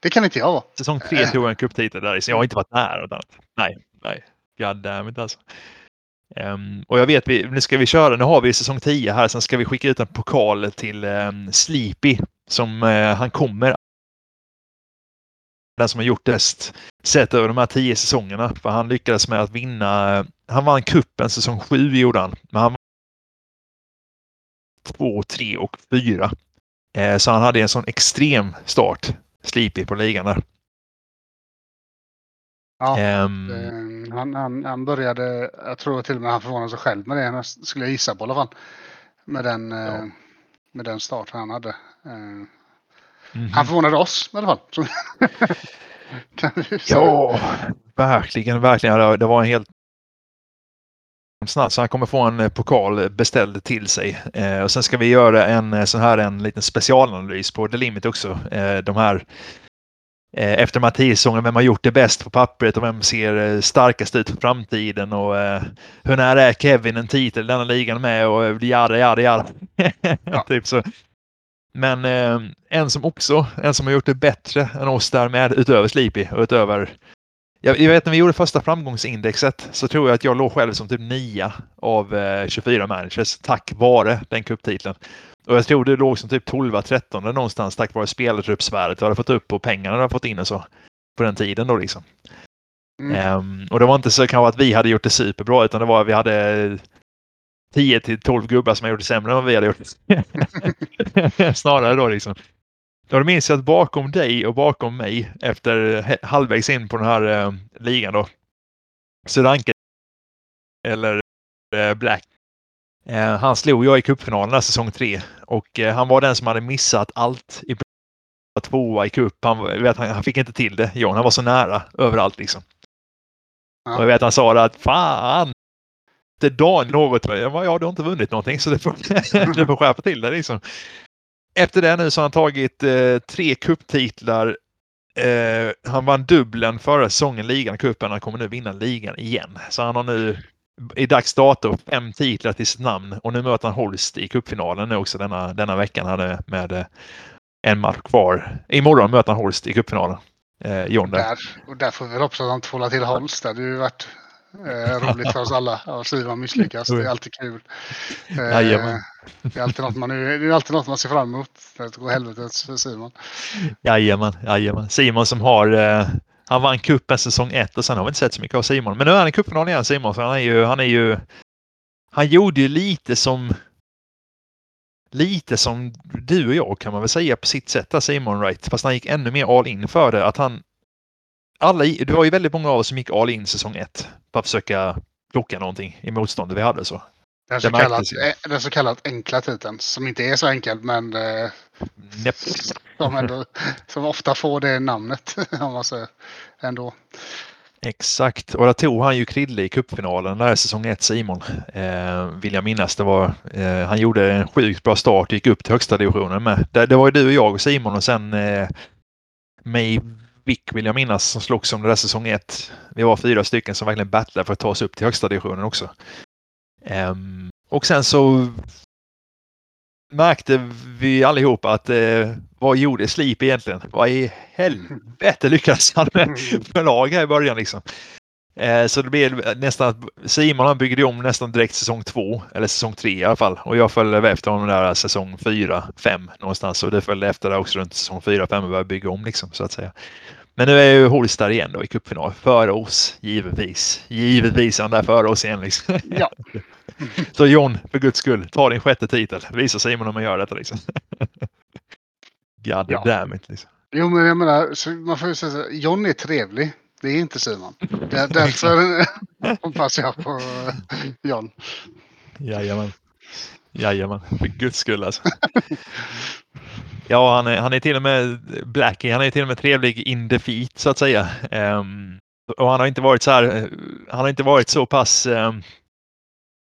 det kan inte jag vara. Säsong tre tog jag en cuptitel där så jag har inte varit nära. Nej, nej. God damn it alltså. Um, och jag vet, vi, nu ska vi köra, nu har vi säsong 10 här, sen ska vi skicka ut en pokal till um, Sleepy som uh, han kommer den som har gjort bäst sett över de här tio säsongerna. För han lyckades med att vinna. Han vann kuppen säsong sju gjorde han. Men han vann två, tre och fyra. Eh, så han hade en sån extrem start. Sleepy på ligan där. Ja, um, han, han, han började, jag tror till och med han förvånade sig själv med det, skulle jag gissa på i alla fall. Med den, ja. Eh, med den start han hade. Eh, Mm. Han förvånade oss i alla fall. *laughs* ja, verkligen, verkligen. Det var en helt snabbt så han kommer få en eh, pokal beställd till sig. Eh, och sen ska vi göra en eh, sån här en liten specialanalys på The Limit också. Eh, de här eh, efter säsongerna, vem har gjort det bäst på pappret och vem ser eh, starkast ut för framtiden och hur nära är Kevin en titel i denna ligan med och jada jada jada. *laughs* ja. typ så. Men eh, en som också, en som har gjort det bättre än oss därmed, utöver Sleepy och utöver jag, jag vet när vi gjorde första framgångsindexet så tror jag att jag låg själv som typ 9 av eh, 24 managers tack vare den kupptiteln. Och jag tror det låg som typ 12 13 någonstans tack vare spelartruppsvärdet vi hade fått upp och pengarna vi hade fått in och så. På den tiden då liksom. Mm. Um, och det var inte så kanske att vi hade gjort det superbra utan det var att vi hade 10 till 12 gubbar som har gjort det sämre än vad vi hade gjort. *laughs* Snarare då liksom. Då minns jag att bakom dig och bakom mig efter halvvägs in på den här eh, ligan då. Sudanke eller eh, Black. Eh, han slog jag i cupfinalen säsong 3 och eh, han var den som hade missat allt i tvåa i cup. Han, vet, han, han fick inte till det. John, han var så nära överallt liksom. Ja. Och jag vet han sa det att fan, inte Dan något. Jag bara, ja, du har inte vunnit någonting så du får, *laughs* du får skärpa till det liksom. Efter det nu så har han tagit eh, tre kupptitlar. Eh, han vann dubbeln förra säsongen, ligan, cupen. Han kommer nu vinna ligan igen. Så han har nu i dags dato fem titlar till sitt namn och nu möter han Holst i cupfinalen nu också denna, denna veckan. Han med eh, en match kvar. Imorgon möter han Holst i cupfinalen. Eh, John där. där. Och där får vi hoppas att han tvålar till Holst. Det har ju varit eh, roligt för oss alla. Och Simon misslyckas. Det är alltid kul. Eh, det, är alltid något man, det är alltid något man ser fram emot. Det går helvetet för Simon. Jajamän, jajamän. Simon som har eh, han vann cupen säsong ett och sen har vi inte sett så mycket av Simon. Men nu är han i cupfinalen igen Simon. Så han är ju, han är ju, han gjorde ju lite som lite som du och jag kan man väl säga på sitt sätt där Simon Wright. Fast han gick ännu mer all in för det. Att han, alla, det var ju väldigt många av oss som gick all in säsong ett. För att försöka plocka någonting i motståndet vi hade. Så. Den så, kallat, den så kallat enkla titeln som inte är så enkel men eh, som, ändå, som ofta får det namnet *laughs* om man säger ändå. Exakt, och där tog han ju Krille i cupfinalen där säsong 1 Simon. Eh, vill jag minnas. Det var, eh, han gjorde en sjukt bra start och gick upp till högsta divisionen med. Det, det var ju du och jag och Simon och sen eh, May Vick vill jag minnas som slogs om det där säsong 1. Vi var fyra stycken som verkligen battlade för att ta oss upp till högsta divisionen också. Um, och sen så märkte vi allihop att eh, vad gjorde Sleep egentligen? Vad i helvete lyckades han med *laughs* för lag här i början liksom? Eh, så det blev nästan att Simon han byggde om nästan direkt säsong två, eller säsong tre i alla fall. Och jag följde efter honom där säsong fyra, fem någonstans. Och det följde efter där också runt säsong fyra, fem och började bygga om liksom så att säga. Men nu är ju Holst där igen då i cupfinal. Före oss, givetvis. Givetvis är han där före oss igen. Liksom. Ja. *laughs* Så John, för guds skull, ta din sjätte titel. Visa Simon hur man gör detta liksom. *laughs* God ja. damn it. Liksom. Jo, men jag menar, man får ju säga så John är trevlig. Det är inte Simon. Där, därför *laughs* hoppas jag på John. Jajamän. Jajamän, för guds skull alltså. *laughs* Ja, han är, han är till och med Blackie. Han är till och med trevlig in defeat så att säga. Um, och han har inte varit så här. Eh, han har inte varit så pass. Um,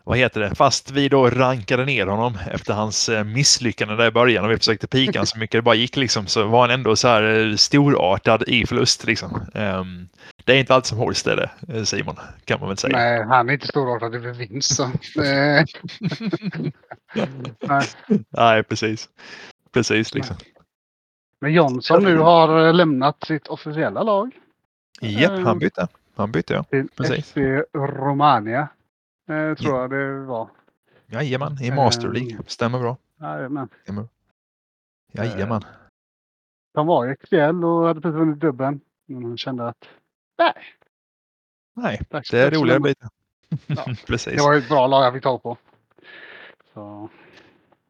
vad heter det? Fast vi då rankade ner honom efter hans uh, misslyckande där i början och vi försökte pika honom så mycket det bara gick liksom så var han ändå så här uh, storartad i förlust liksom. Um, det är inte allt som hålls det, det Simon, kan man väl säga. Nej, han är inte storartad över vinst. Så. *laughs* Nej. Nej, precis. Precis liksom. Men Jonsson nu har eh, lämnat sitt officiella lag. Japp, han eh, bytte. Han bytte ja. Till Precis. FC Romania. Eh, tror ja. jag det var. Jajamän, i Master League. Stämmer bra. Jajamän. Stämmer. Jajamän. Han var i XL och hade precis vunnit dubbeln. Men han kände att nej. Nej, det är roligare byta. Ja. *laughs* Precis. Det var ett bra lag jag fick tag på. Så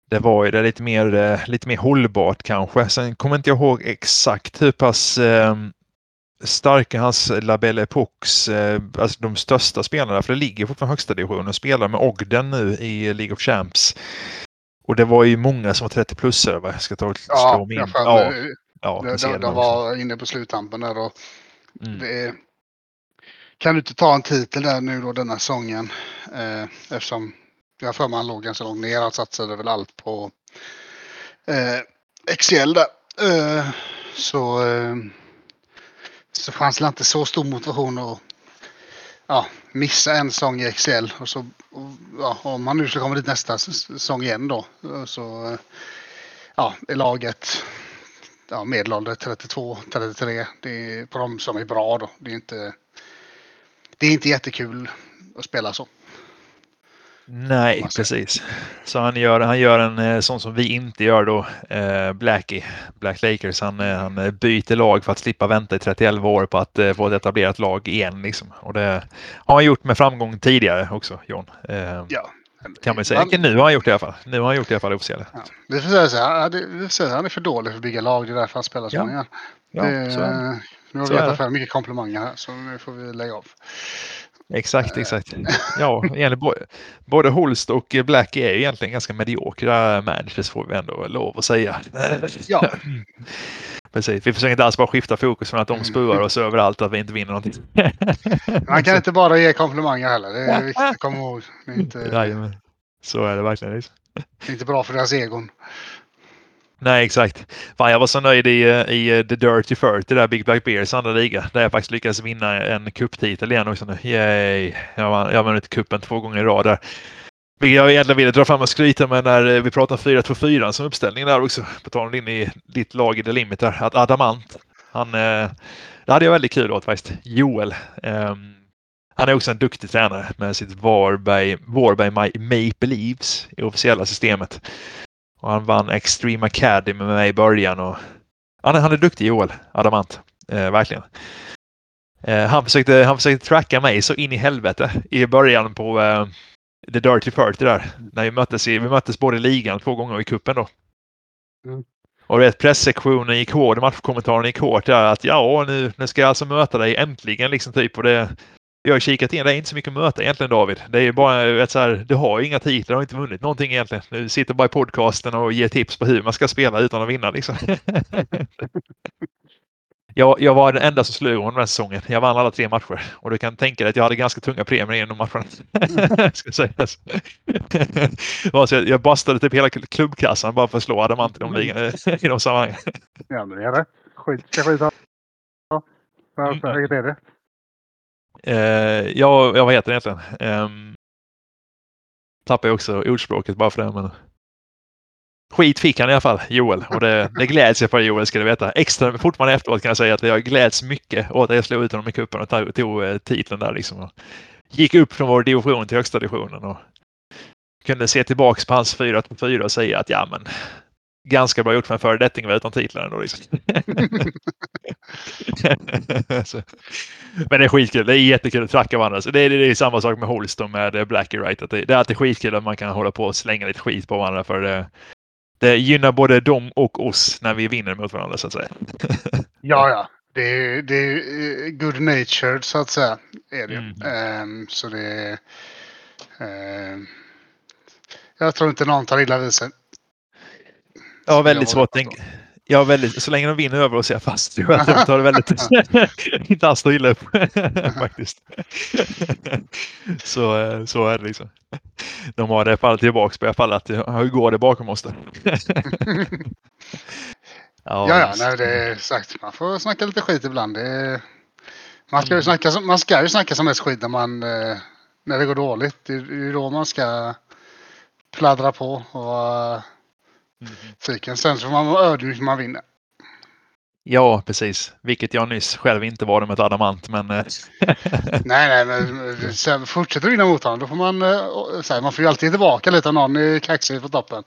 det var ju det lite mer, eh, lite mer hållbart kanske. Sen kommer inte jag ihåg exakt hur pass eh, starka hans Labelle Epox, eh, alltså de största spelarna, för det ligger fortfarande högsta divisionen och spelar med Ogden nu i League of Champs. Och det var ju många som var 30 plus över. Jag ska ta och slå ja, min. Ja, ja, de, de, de var inne på sluttampen där och mm. det, kan du inte ta en titel där nu då denna säsongen eh, eftersom jag för mig han låg ganska långt ner. Han satsade väl allt på eh, XL där. Eh, så, eh, så fanns det inte så stor motivation att ja, missa en säsong i XL. Och så, och, ja, om han nu ska komma dit nästa säsong igen då så ja, är laget ja, medelålder 32, 33. Det är på de som är bra då. Det är inte, det är inte jättekul att spela så. Nej, precis. Så han gör, han gör en eh, sån som vi inte gör då, eh, Blackie, Black Lakers. Han, eh, han byter lag för att slippa vänta i 31 år på att få ett etablerat lag igen. Liksom. Och det har han gjort med framgång tidigare också, John. Ja. Kan man säga. Han, nu har han gjort det i alla fall. Nu har han gjort det i alla fall officiellt. Ja. Vi får säga här, han är för dålig för att bygga lag. Det är därför han spelar så ja. många. Ja, det, så nu har vi gett för mycket komplimanger här så nu får vi lägga av. Exakt, exakt. *laughs* Ja, både Holst och Black är egentligen ganska mediokra managers får vi ändå lov att säga. Ja. *laughs* Precis, vi försöker inte alls bara skifta fokus från att de spöar oss överallt att vi inte vinner någonting. *laughs* Man kan inte bara ge komplimanger heller. Det är viktigt att komma ihåg. Det är inte. Så är det verkligen. Det är inte bra för deras egon. Nej, exakt. Fan, jag var så nöjd i, eh, i eh, The Dirty 30, där Big Black Bears andra liga, där jag faktiskt lyckades vinna en kupptitel igen också nu. Yay! Jag har jag vann kuppen två gånger i rad där. Vilket jag egentligen ville dra fram och skryta med när eh, vi pratade 4-2-4 som uppställning där också. På tal in i ditt lag i The Limit där. Att Adamant, han, det hade jag väldigt kul åt faktiskt. Joel. Um, han är också en duktig tränare med sitt Varberg, Varberg Maple Leaves i officiella systemet. Och han vann Extreme Academy med mig i början. Och han, är, han är duktig Joel Adamant. Eh, verkligen. Eh, han, försökte, han försökte tracka mig så in i helvete i början på eh, The Dirty 40 där. När vi möttes, i, vi möttes både i ligan två gånger och i kuppen då. Mm. Och vet, pressektionen gick hård, matchkommentaren gick hårt där att ja, nu, nu ska jag alltså möta dig äntligen liksom typ. Och det, jag har kikat in, det är inte så mycket att möta egentligen David. Det är bara vet, så här, du har ju inga titlar, du har inte vunnit någonting egentligen. Du sitter bara i podcasten och ger tips på hur man ska spela utan att vinna liksom. *laughs* jag, jag var den enda som slog den här säsongen. Jag vann alla tre matcher och du kan tänka dig att jag hade ganska tunga premier genom matcherna. *laughs* ska sägas. *laughs* så jag, jag bastade typ hela klubbkassan bara för att slå Adamant i de, i de sammanhangen. ja, men det är rätt. Skit ska skit ha. Vilket är det? Eh, ja, ja, vad heter den egentligen? Eh, tappar jag också ordspråket bara för det. Men... Skit fick han i alla fall, Joel. Och det, det gläds jag för Joel ska du veta. Extra fortfarande efteråt kan jag säga att jag gläds mycket åt att jag slog ut honom i cupen och tog, tog titeln där liksom. Och gick upp från vår division till högsta divisionen. Och kunde se tillbaks på hans 4 4 och säga att ja men ganska bra gjort för en föredetting utan titlar ändå. Liksom. *laughs* men det är skitkul. Det är jättekul att tracka varandra. Så det, är, det är samma sak med Holst och med Blackie Wright. Att det, det, är alltid skitkul att man kan hålla på och slänga lite skit på varandra. För det, det gynnar både dem och oss när vi vinner mot varandra så att säga. *laughs* ja, ja. Det är, det är good natured så att säga. Är det. Mm. Um, så det är... Um, jag tror inte någon tar illa vid sig. Jag har väldigt svårt att tänka. Jag väldigt, så länge de vinner över oss är jag fast. Jag tar det väldigt... *laughs* inte alls illa upp *laughs* faktiskt. så, eh, så är det liksom. De har det fallet tillbaka på i alla fall att hur går det bakom oss där? *laughs* ja, ja, ja nej, det är sagt. Man får snacka lite skit ibland. Är, man, ska ju mm. snacka, man ska ju snacka som mest skit när, man, eh, när det går dåligt. Det är då man ska pladdra på och Mm. Sen så får man vara ödmjuk när man vinner. Ja, precis. Vilket jag nyss själv inte var med ett adamant, men... Eh, *laughs* nej, nej, men sen fortsätter du vinna mot honom. Då får man... Eh, så här, man får ju alltid tillbaka lite någon är kaxig på toppen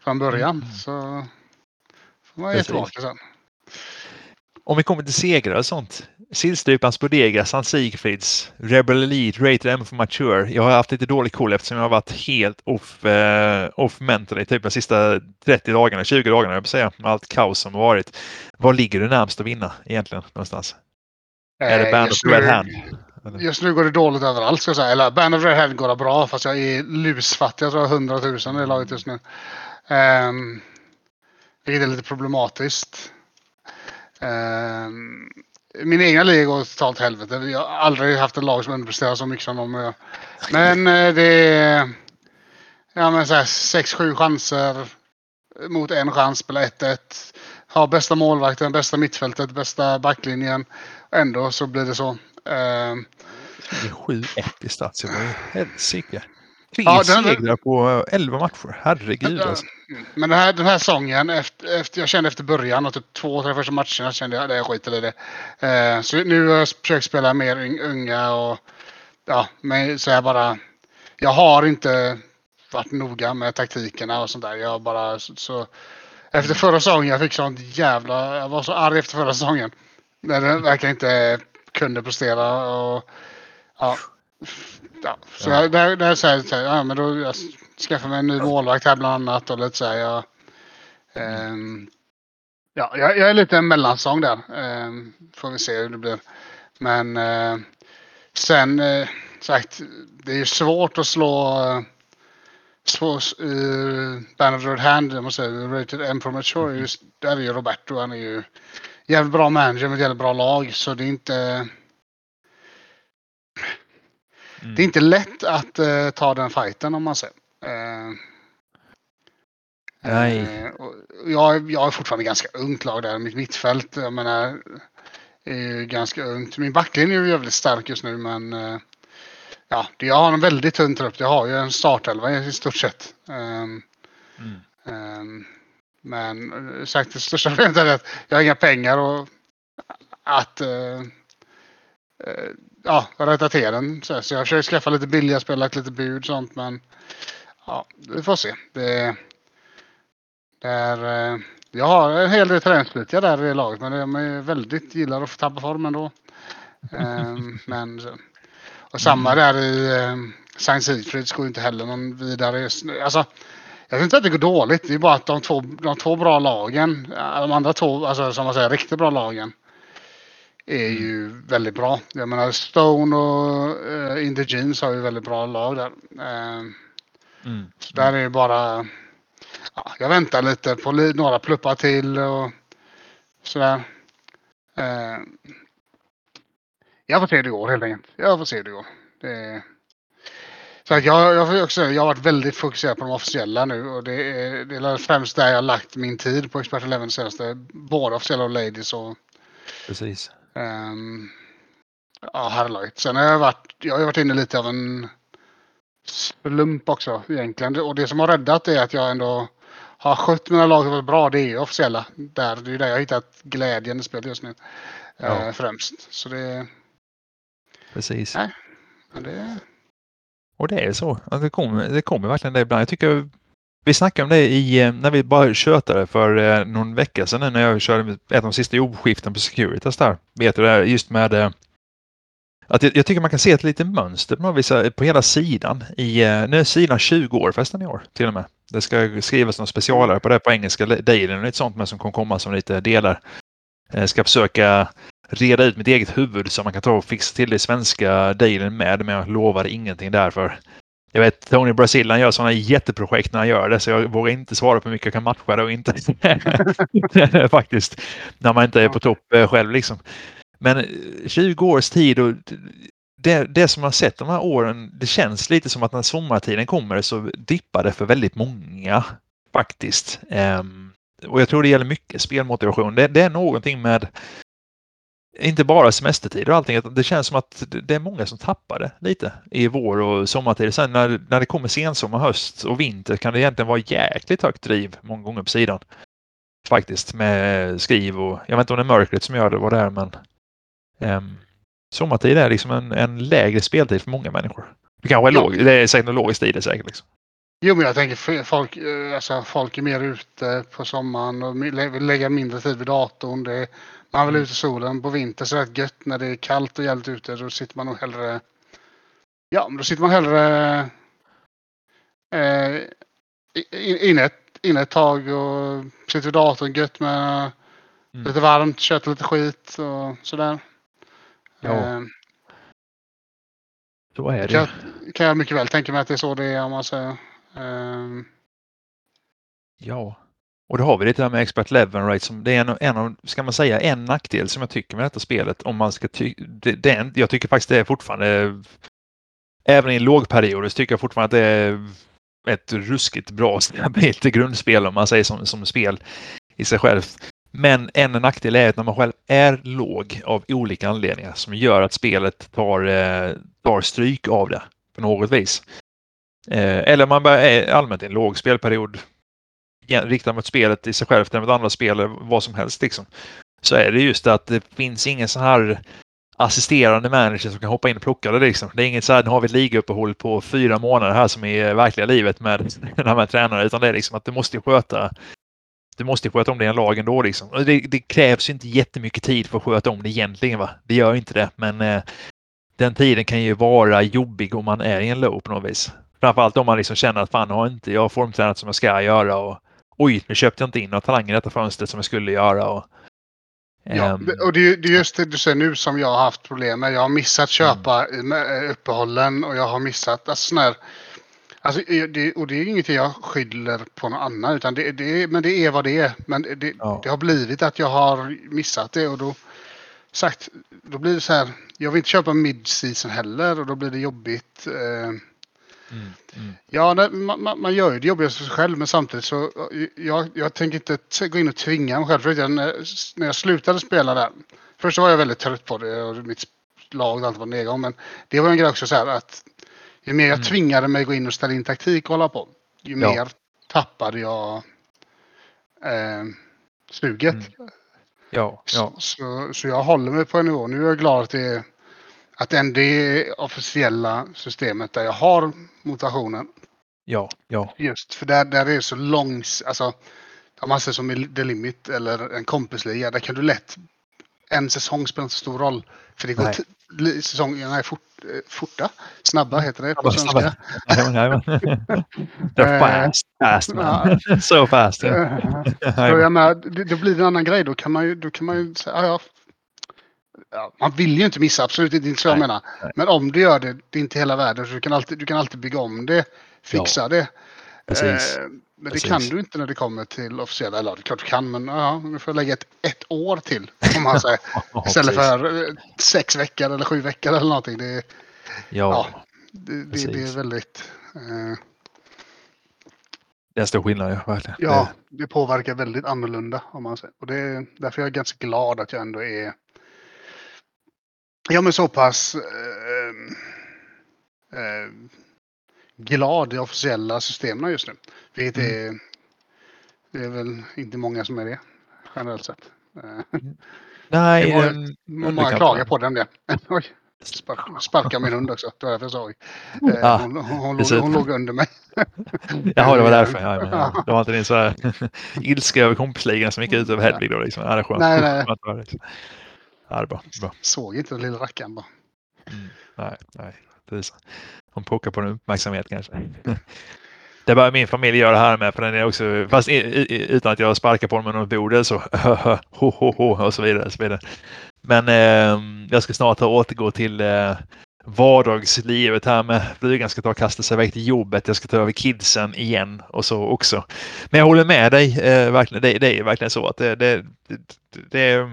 från början. Mm. Så får man ge tillbaka sen. Om vi kommer till segrar och sånt. Sillstrypans Bodega, San Sigfrids, Rebel Elite, Rated M for Mature. Jag har haft lite dålig koll eftersom jag har varit helt off, eh, off mentally typ de sista 30 dagarna, 20 dagarna jag säga, med allt kaos som har varit. Var ligger du närmast att vinna egentligen någonstans? Eh, är det Band of Red Hand? Just nu går det dåligt överallt ska jag säga. Eller Band of Red Hand går bra fast jag är lusfattig. Jag tror jag har 100 000 i laget just nu. Um, vilket är lite problematiskt. Um, min egna liga går totalt helvete. Jag har aldrig haft ett lag som underpresterar så mycket som de gör. Men eh, det är ja, men så här, sex, sju chanser mot en chans, spela 1-1. Ha bästa målvakten, bästa mittfältet, bästa backlinjen. Ändå så blir det så. Uh, det är 7-1 i stats. Helsike. Tre ja, segrar på 11 matcher. Herregud alltså. Men den här, den här säsongen, efter, efter, jag kände efter början och typ två, tre första matcherna kände jag att jag skiter i det. Eh, så nu har jag försökt spela mer unga och ja, men så jag bara. Jag har inte varit noga med taktikerna och sånt där. Jag bara så, så efter förra säsongen, jag fick sånt jävla, jag var så arg efter förra säsongen. När det verkligen inte kunde prestera och ja. Ja så ja. Där, där säger jag, ja men då jag skaffar mig en ny målvakt här bland annat och lite så här. Jag, um, ja, jag, jag, är lite en mellansång där. Um, får vi se hur det blir. Men uh, sen uh, sagt, det är ju svårt att slå uh, slå uh, Band of Red Hand, jag måste säga, Rated M Premature. Mm. Just, där är ju Roberto, han är ju jävligt bra manager med ett jävligt bra lag. Så det är inte Mm. Det är inte lätt att uh, ta den fighten om man säger. Uh, Nej. och jag, jag är fortfarande ganska ungt lag där. Mitt mittfält, jag menar, är ganska ungt. Min backlinje är jävligt stark just nu men eh, ja, jag har en väldigt tunn trupp. Jag har ju en startelva i stort sett. Um, mm. um, men eh, sagt det största *laughs* problemet är att jag har inga pengar och att uh, uh, ja, rätta till den. Så, så jag försöker skaffa lite billiga spel, lagt lite bud och sånt men ja, vi får se. Det, det är, uh, jag har en hel del träningssplittiga där i laget men de är väldigt gillar att få tappa form ändå. um, *laughs* men och samma mm. där i eh, Sankt Sigfrids går inte heller någon vidare. Alltså, jag vet inte att det går dåligt. Det är bara att de två, de två bra lagen, de andra två, alltså som man säger, riktigt bra lagen är ju mm. väldigt bra. Jag menar Stone och uh, In the Jeans har ju väldigt bra lag där. Uh, mm. Så där är det bara... Ja, jag väntar lite på några pluppar till och sådär. Uh, jag får se hur det går helt enkelt. Jag får se hur det går. Det... Så jag, jag, också, jag har varit väldigt fokuserad på de officiella nu och det är, det är främst där jag har lagt min tid på Expert Eleven senaste. Både officiella och ladies och... Precis. Um, ja, herrlaget. Sen har jag varit, jag har varit inne lite av en slump också egentligen. Och det som har räddat är att jag ändå har skött mina lag väldigt bra. Det är officiella. Där, det är där jag har hittat glädjen i spelet just nu. Ja. Uh, främst. Så det, Precis. Nej, men det... Och det är så. Det kommer, det kommer verkligen det ibland. Jag tycker vi snackade om det i, eh, när vi bara tjötade för eh, någon vecka sedan när jag körde ett av de sista jobbskiften på Securitas där. Vet du det? Just med eh, att jag, jag, tycker man kan se ett litet mönster på, vissa, på hela sidan. I, nu är sidan 20 år förresten i år till och med. Det ska skrivas någon specialare på det på engelska, Dailen och lite sånt med som kommer komma som lite delar. Jag ska försöka reda ut mitt eget huvud så man kan ta och fixa till det svenska Dailyn med. Men jag lovar ingenting därför. Jag vet Tony Brasil gör sådana jätteprojekt när han gör det så jag vågar inte svara på hur mycket jag kan matcha det och inte. *laughs* Faktiskt. När man inte är på topp eh, själv liksom. Men eh, 20 års tid och det, det som man sett de här åren, det känns lite som att när sommartiden kommer så dippar det för väldigt många faktiskt. Um, och jag tror det gäller mycket spelmotivation. Det, det är någonting med inte bara semestertider och allting. Det känns som att det är många som tappar det lite i vår och sommartid. Sen när, när det kommer sensommar, höst och vinter kan det egentligen vara jäkligt högt driv många gånger på sidan. Faktiskt med skriv och jag vet inte om det är mörkret som gör det, vad det är, men um, sommartid är liksom en, en lägre speltid för många människor. Det kanske är, ja. låg, det är säkert logiskt i det säkert. Liksom. Jo, men jag tänker folk, eh, alltså, folk är mer ute på sommaren och vill lägga mindre tid vid datorn. Det, man vill mm. ut i solen på vintern så är det gött när det är kallt och jävligt ute. Då sitter man nog hellre... Ja, då sitter man hellre eh, inne, inne ett tag och sitter vid datorn gött med mm. lite varmt, köter lite skit och sådär. Ja. Eh, så är det. Kan, kan jag mycket väl tänka mig att det är så det är om man säger. Eh, ja. Och då har vi det där med expert level rate som det är en, en av, ska man säga, en nackdel som jag tycker med detta spelet. Om man ska ty det, det en, jag tycker faktiskt det är fortfarande, även i lågperioder så tycker jag fortfarande att det är ett ruskigt bra *laughs* stabilt grundspel om man säger som, som spel i sig själv. Men en nackdel är att när man själv är låg av olika anledningar som gör att spelet tar, eh, tar stryk av det på något vis. Eh, eller man är allmänt i en låg spelperiod riktad mot spelet i sig självt eller mot andra spel eller vad som helst liksom. Så är det just att det finns ingen så här assisterande manager som kan hoppa in och plocka det liksom. Det är inget så här, nu har vi ett ligauppehåll på fyra månader här som i verkliga livet med *laughs* den här tränaren, utan det är liksom att du måste sköta du måste sköta om dina lag ändå liksom. Det, det krävs ju inte jättemycket tid för att sköta om det egentligen va. Det gör inte det, men eh, den tiden kan ju vara jobbig om man är i en low på något vis. Framförallt om man liksom känner att fan har inte jag formtränat som jag ska göra och oj, nu köpte jag inte in några talanger i detta fönstret som jag skulle göra. Och, Ja, um, och det är, det är just det du säger nu som jag har haft problem med. Jag har missat köpa mm. uppehållen och jag har missat alltså, sån här, alltså, det, och det är ingenting jag skyller på någon annan utan det, det, men det är vad det är. Men det, ja. det har blivit att jag har missat det och då sagt, då blir det så här. Jag vill inte köpa mid-season heller och då blir det jobbigt. Eh, Mm, mm. Ja, nej, man, man, gör ju det jobbigaste för sig själv men samtidigt så eh, jag, jag tänker inte gå in och tvinga mig själv. För när, när jag slutade spela där. Först var jag väldigt trött på det och mitt lag allt var nedgång. Men det var en grej också så här att ju mer jag Mm. tvingade mig gå in och ställa in taktik och hålla på. Ju Ja. mer tappade jag eh, suget. Mm. Ja, ja, Så, så, så jag håller mig på en nivå. Nu är jag glad att det är att det ändå är officiella systemet där jag har motivationen. ja, ja. Just för där, där är det så långs... Alltså, om man ser som i The Limit eller en kompisliga, där kan du lätt... En säsong spelar inte så stor roll. För det går Nej. t- säsongerna är fort, eh, forta. Snabba heter det på Snabba, svenska. *laughs* They're Eh, fast, fast man. *laughs* so fast. Eh, *laughs* Så jag menar, det, det blir en annan grej. Då kan man ju, då kan man ju säga, ja, ja, ja, man vill ju inte missa, absolut inte, det inte så jag menar. nej. Men om du gör det, det är inte hela världen. Så du, kan alltid, du kan alltid bygga om det, fixa det. Precis. Eh, men Precis. det kan du inte när det kommer till officiella, eller det är klart du kan, men ja, nu får lägga ett, ett år till. Om man säger. *laughs* Ja, *laughs* Istället för eh, sex veckor eller sju veckor eller någonting. Det, Ja, det, det, det precis. är väldigt... Eh, det är en stor skillnad. Ja, verkligen. Ja, det påverkar väldigt annorlunda om man säger. Och det är därför jag är ganska glad att jag ändå är ja, men så pass eh, eh, glad i officiella systemen just nu. Vilket Mm. är, det är väl inte många som är det generellt sett. Eh, Nej, det var- ehm, Många underkant. klagar på den det. *laughs* Oj, spark, sparka min hund också. Det var därför jag sa. Eh, Ja, hon, hon, hon, precis. hon låg under mig. *laughs* Jaha, det var därför. Ja, men, ja. *laughs* Det var inte din så här ilska över kompisligan som gick ut över Hedvig då. Liksom. Ja, det är skönt. Nej, nej. Ja, det bra. bra. Såg inte den lilla rackaren bara. Mm. Nej, nej. Precis. Hon pockar på en uppmärksamhet kanske. *laughs* Det börjar min familj göra här med, för den är också, fast i, i, utan att jag sparkar på dem med något bord så, *laughs* ho, ho, ho, och så vidare. Och så vidare. Men eh, jag ska snart återgå till eh, vardagslivet här med flygan ska ta och kasta sig iväg till jobbet. Jag ska ta över kidsen igen och så också. Men jag håller med dig, eh, verkligen. Det, det är verkligen så att det, det, det, det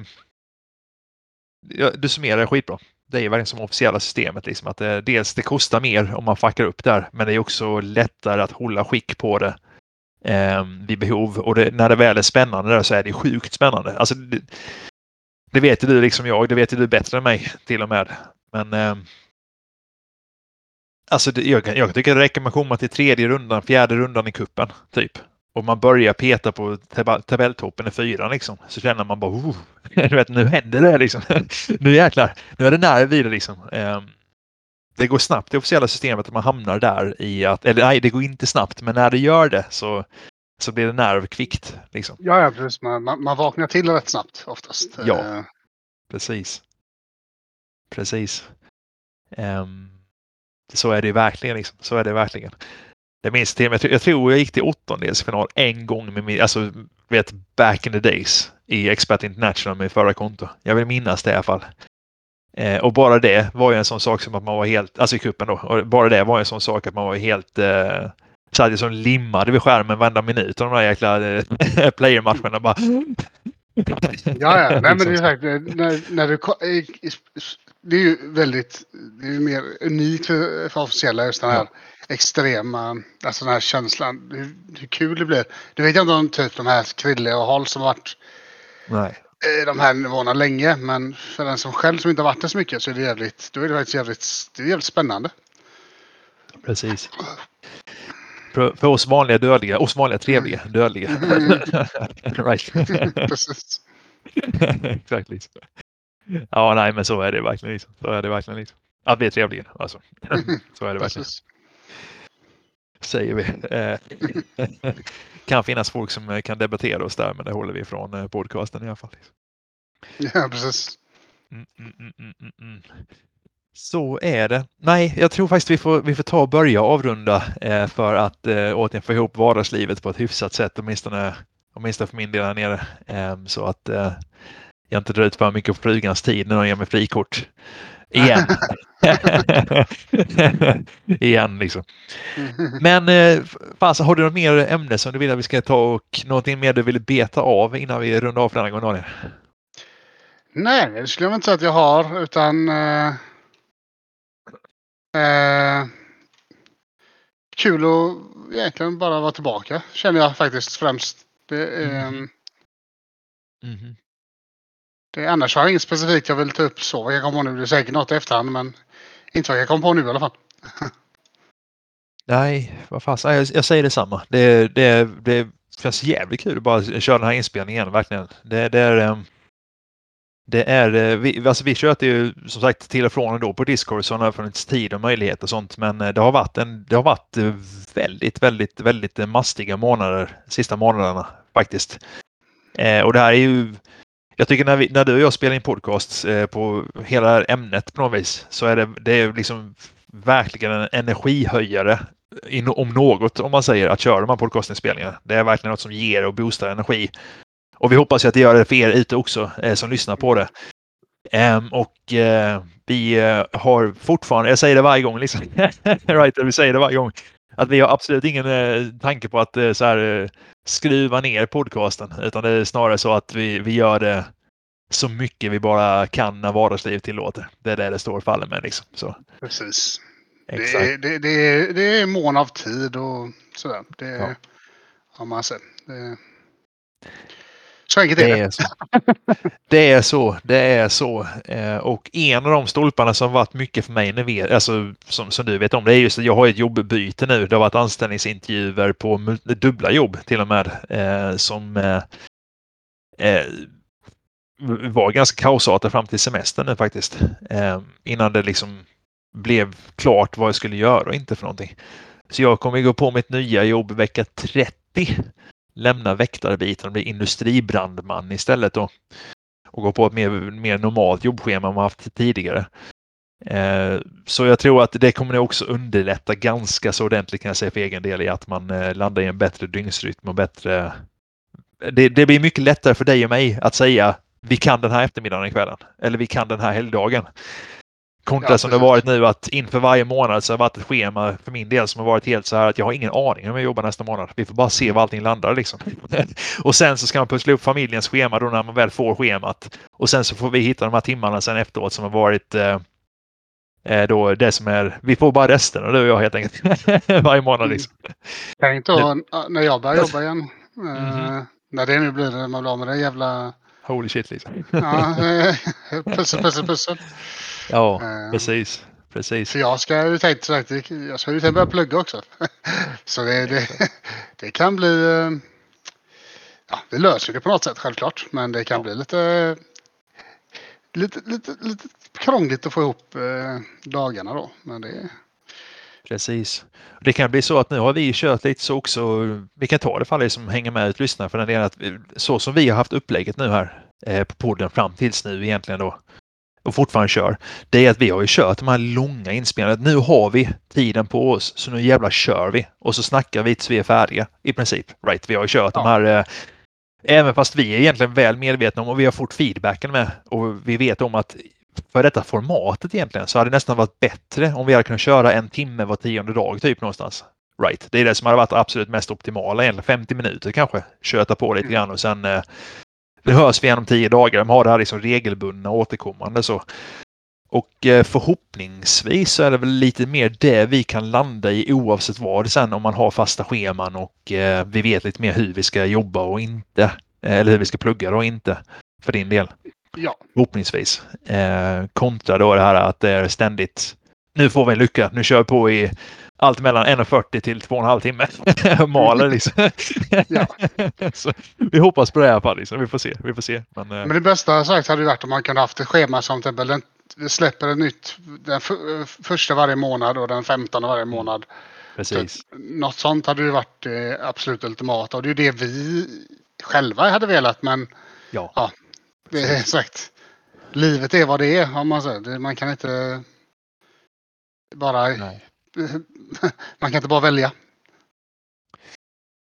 du summerar det skitbra. Det är ju verkligen som officiella systemet. Liksom, att det, dels det kostar mer om man fuckar upp där, men det är också lättare att hålla skick på det eh, vid behov. Och det, när det väl är spännande där så är det sjukt spännande. Alltså, det, det vet ju du liksom jag, det vet ju du bättre än mig till och med. Men eh, alltså det, jag, jag tycker det räcker med att komma till tredje rundan, fjärde rundan i kuppen typ. Och man börjar peta på tab- tabelltoppen i fyran liksom. Så känner man bara, oh, *laughs* du vet, nu händer det liksom. *laughs* nu jäklar, nu är det nära vid det liksom. Ehm, det går snabbt det officiella systemet att man hamnar där i att, eller nej, det går inte snabbt, men när det gör det så, så blir det nervkvickt. Liksom. Ja, ja precis. Man, man, vaknar till rätt snabbt oftast. Ja. Eh, Precis. Precis. Ehm, så är det verkligen. Liksom. Så är det verkligen. Jag minns till med, jag tror jag gick till åttondelsfinal en gång med min, alltså vet back in the days i Expert International med förra konto. Jag vill minnas det i alla fall. Eh, och bara det var ju en sån sak som att man var helt, alltså i kuppen då, och bara det var en sån sak att man var helt eh, satt ju som limmad vid skärmen varenda minut av de där jäkla eh, *laughs* playermatcherna bara. *laughs* Ja, ja. Nej, men det är Liksom. sagt, eh, när, när du, det är ju väldigt, det är ju mer unikt för, för officiella just den här extrema, alltså den här känslan, hur, hur kul det blir. Du vet inte om typ de här Krille och Hall som varit Nej. i de här nivåerna länge, men för den som själv som inte har varit där så mycket så är det jävligt, då är det faktiskt jävligt, det är jävligt spännande. Precis. För, för oss vanliga dödliga, oss vanliga trevliga dödliga. *laughs* right. *laughs* Precis. Exakt. Liksom. Ja, nej, men så är det verkligen. Liksom. Så är det verkligen. Liksom. Att vi är trevliga. Alltså. *laughs* Så är det verkligen. Precis. Säger vi. Eh, *laughs* kan finnas folk som eh, kan debattera oss där, men det håller vi från eh, podcasten i alla fall. Ja, precis. Mm, mm, mm, mm, mm, mm. Så är det. Nej, jag tror faktiskt vi får, vi får ta och börja avrunda eh, för att eh, återigen få ihop vardagslivet på ett hyfsat sätt, åtminstone, åtminstone för min del här nere. Eh, så att eh, jag inte drar ut för mycket på flygans tid när de ger mig frikort. Igen. *laughs* Igen liksom. Men eh, fan, så har du något mer ämne som du vill att vi ska ta och någonting mer du vill beta av innan vi rundar av för denna gång Daniel? Nej, det skulle jag inte säga att jag har, utan... Eh, eh, kul att egentligen bara vara tillbaka. Känner jag faktiskt främst. Det, är, Mhm. Mhm det, annars har jag inget specifikt jag vill ta upp så. Jag kommer på nu. Det är säkert något i efterhand men inte vad jag kommer på nu i alla fall. *laughs* Nej, vad fasen. Jag, jag säger detsamma. Det, det, det känns jävligt kul att bara köra den här inspelningen verkligen. Det, det är... Ehm, det är, eh, vi, alltså vi tjöt ju som sagt till och från då på Discord så har funnits tid och möjlighet och sånt men eh, det har varit, en, det har varit väldigt, väldigt, väldigt mastiga månader sista månaderna faktiskt. Eh, och det här är ju, jag tycker när, vi, när du och jag spelar in podcasts eh, på hela det här ämnet på något vis så är det, det är liksom verkligen en energihöjare in, om något om man säger att köra de här podcastinspelningarna. Det är verkligen något som ger och boostar energi. Och vi hoppas ju att det gör det för er ute också eh, som lyssnar på det. Um, och uh, vi uh, har fortfarande, jag säger det varje gång, liksom, *laughs* right, vi säger det varje gång, att vi har absolut ingen eh, tanke på att eh, så här, eh, skruva ner podcasten, utan det är snarare så att vi, vi gör det så mycket vi bara kan när vardagslivet tillåter. Det är det det står och faller med. Liksom. Så, Precis. Det exakt. är, det, det, är, det är mån av tid och sådär. Det Ja. man sett. Det, så enkelt är Det är så. Det är så. Det är så. Eh, och en av de stolparna som varit mycket för mig, när alltså, som, som du vet om, det är just att jag har ett jobbbyte nu. Det har varit anställningsintervjuer på dubbla jobb till och med. Eh, som eh, var ganska kaosartat fram till semestern nu faktiskt. Innan det liksom blev klart vad jag skulle göra och inte för någonting. Så jag kommer gå på mitt nya jobb vecka 30 lämna väktarbiten och bli industribrandman istället då. Och gå på ett mer, mer normalt jobbschema än man haft tidigare. Eh, så jag tror att det kommer också underlätta ganska så ordentligt kan jag säga för egen del i att man eh, landar i en bättre dygnsrytm och bättre... Eh, det, det blir mycket lättare för dig och mig att säga vi kan den här eftermiddagen kvällen. Eller vi kan den här helgdagen. Kontra Ja, som det varit nu att inför varje månad så har det varit ett schema för min del som har varit helt så här att jag har ingen aning om jag jobbar nästa månad. Vi får bara se var allting landar liksom. *laughs* och sen så ska man pussla upp familjens schema då när man väl får schemat. Och sen så får vi hitta de här timmarna sen efteråt som har varit eh, eh, då det som är, vi får bara resterna du och jag helt enkelt. *laughs* varje månad liksom. Tänk då när jag börjar jobba igen. Mhm. Eh, när det nu blir när man blir av med det jävla... Holy shit liksom. Ja, eh, *laughs* pussel, pussel, pussel. Ja, Eh, precis. Precis. För jag ska ju tänkt sagt, jag ska ju tänkt börja plugga också. *laughs* Så det, det, det kan bli... eh, Ja, det löser det på något sätt självklart. Men det kan Ja. bli lite, lite, lite, lite krångligt att få ihop eh, dagarna då. Men det, Precis. Det kan bli så att nu har vi kört lite så också. Vi kan ta det för alla som hänger med och lyssnar för den delen att så som vi har haft upplägget nu här eh, på podden fram tills nu egentligen då och fortfarande kör. Det är att vi har ju kört de här långa inspelningarna. Nu har vi tiden på oss så nu jävla kör vi och så snackar vi tills vi är färdiga i princip. Right? Vi har ju kört de Ja. här eh, Även fast vi är egentligen väl medvetna om och vi har fått feedbacken med och vi vet om att för detta formatet egentligen så hade det nästan varit bättre om vi hade kunnat köra en timme var tionde dag typ någonstans. Right. Det är det som hade varit absolut mest optimala egentligen. 50 minuter kanske. Köta på lite Mm. grann och sen eh, det hörs vi igen om tio dagar. De har det här liksom regelbundna återkommande så. Och eh, förhoppningsvis så är det väl lite mer det vi kan landa i oavsett vad sen om man har fasta scheman och eh, vi vet lite mer hur vi ska jobba och inte. Eh, eller hur vi ska plugga och inte. För din del. ja, Förhoppningsvis. Kontra då det här att det är ständigt. Nu får vi en lycka. Nu kör vi på i allt mellan 1.40 till 2,5 timme. *laughs* Maler liksom. *laughs* Ja. *laughs* Så, vi hoppas på det i alla fall. Liksom. Vi får se. Vi får se. Men, eh, men det bästa sagt hade varit om man kunde haft ett schema som till exempel den, släpper ett nytt den eh, första varje månad och den femtonde varje månad. precis. Något sånt hade ju varit det absolut ultimata och det är ju det vi själva hade velat men Ja. det är sagt. Livet är vad det är om man säger. Man kan inte bara... Nej. Man kan inte bara välja.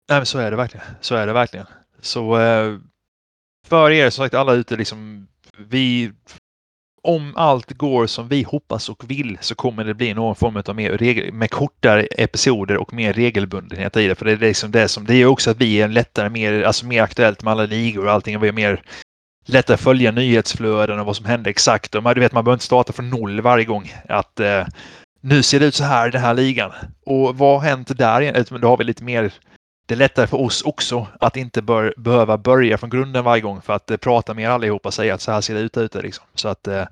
Nej, men så är det verkligen. Så är det verkligen. Så eh, för er som sagt alla ute liksom. Vi om allt går som vi hoppas och vill så kommer det bli någon form av mer regel, med kortare episoder och mer regelbundenhet i det. För det är liksom det som det är också att vi är lättare, mer, alltså mer aktuellt med alla ligor och allting. Och vi är mer lättare att följa nyhetsflöden och vad som händer exakt. Och man, du vet, man behöver inte starta från noll varje gång. Att, eh, nu ser det ut så här i den här ligan. Och vad har hänt där? Då har vi lite mer det är lättare för oss också att inte bör, behöva börja från grunden varje gång för att eh, prata med er allihopa och säga att så här ser det ut ute. Liksom. Så att eh,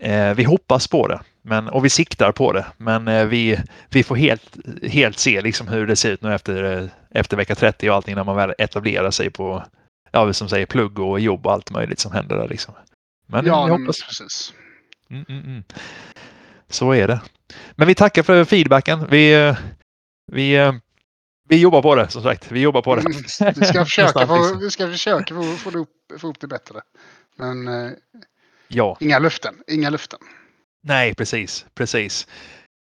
eh, vi hoppas på det men, och vi siktar på det. Men eh, vi, vi får helt, helt se liksom hur det ser ut nu efter, eh, efter vecka 30 och allting när man väl etablerar sig på ja, som säger plugg och jobb och allt möjligt som händer där. Liksom. Men ja, vi hoppas. precis. Mm, mm, mm. Så är det. Men vi tackar för feedbacken. Vi, vi vi jobbar på det som sagt. Vi jobbar på det. Mm, vi ska *laughs* försöka, få, vi ska försöka få, få, upp, få upp det bättre. Men eh, ja. inga löften. Inga löften. Nej, precis. precis.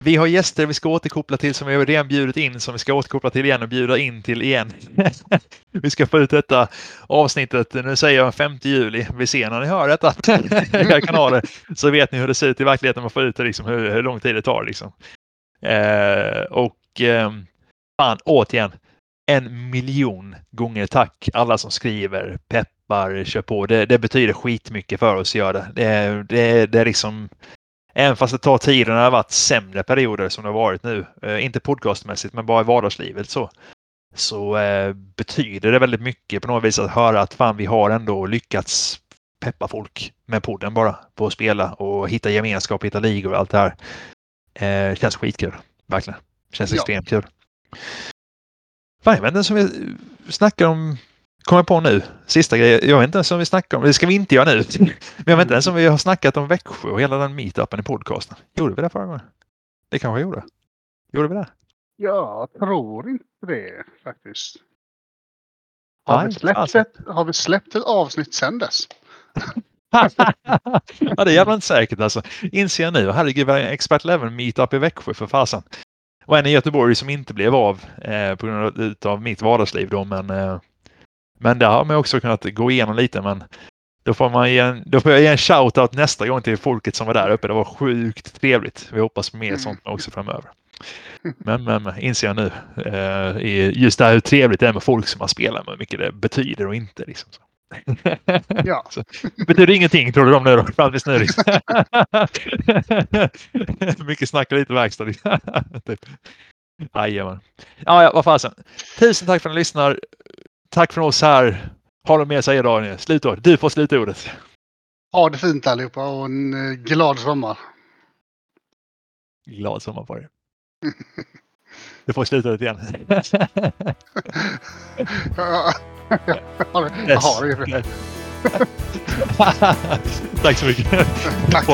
Vi har gäster vi ska återkoppla till som vi har redan bjudit in som vi ska återkoppla till igen och bjuda in till igen. *laughs* vi ska få ut detta avsnittet, nu säger jag 5 juli. Vi ser när ni hör detta *laughs* i kanaler så vet ni hur det ser ut i verkligheten. Man får ut det, liksom, hur, hur lång tid det tar. Liksom. Eh, och eh, fan, återigen, en miljon gånger tack alla som skriver, peppar, kör på. Det, det betyder skitmycket för oss att göra det. Det, det, det är liksom, även fast det tar tid och det har varit sämre perioder som det har varit nu, eh, inte podcastmässigt men bara i vardagslivet så, så eh, betyder det väldigt mycket på något vis att höra att fan vi har ändå lyckats peppa folk med podden bara på att spela och hitta gemenskap, hitta ligor och allt det här. Eh, känns skitkul, verkligen. Känns ja. extremt kul. Jag vet inte ens om vi kommer på nu, sista grejen. Jag vet inte ens om vi snackar om, det ska vi inte göra nu. Men jag vet inte ens om vi har snackat om Växjö och hela den meetupen i podcasten. Gjorde vi det förra gången? Det kanske jag gjorde. Gjorde vi det? Jag tror inte det faktiskt. Har, Nej, vi, släppt alltså. ett, har vi släppt ett avsnitt sedan dess? *laughs* ja, det är jävla inte säkert alltså. Inser jag nu. Herregud, vi har Expert Level meetup i Växjö för fasen och en i Göteborg som inte blev av eh, på grund av mitt vardagsliv då. Men, eh, men där har man också kunnat gå igenom lite. Men då får, man en, då får jag ge en shout-out nästa gång till folket som var där uppe. Det var sjukt trevligt. Vi hoppas på mer mm. sånt också framöver. Men, men inser jag nu eh, just det här hur trevligt det är med folk som man spelar med, hur mycket det betyder och inte. Liksom. *laughs* Ja. Så, betyder ingenting tror du de nu då? Fram tills nu. Liksom. *laughs* Mycket snack och lite verkstad. *laughs* typ. Jajamän. Ja, ja, vad fasen. Tusen tack för att ni lyssnar. Tack från oss här. Du mer att säga Daniel? Slutord. Du får slutordet. Ha det fint allihopa och en eh, glad sommar. Glad sommar på dig. *laughs* Du får slutordet igen. jag har det. *laughs* Tack så mycket. Tack.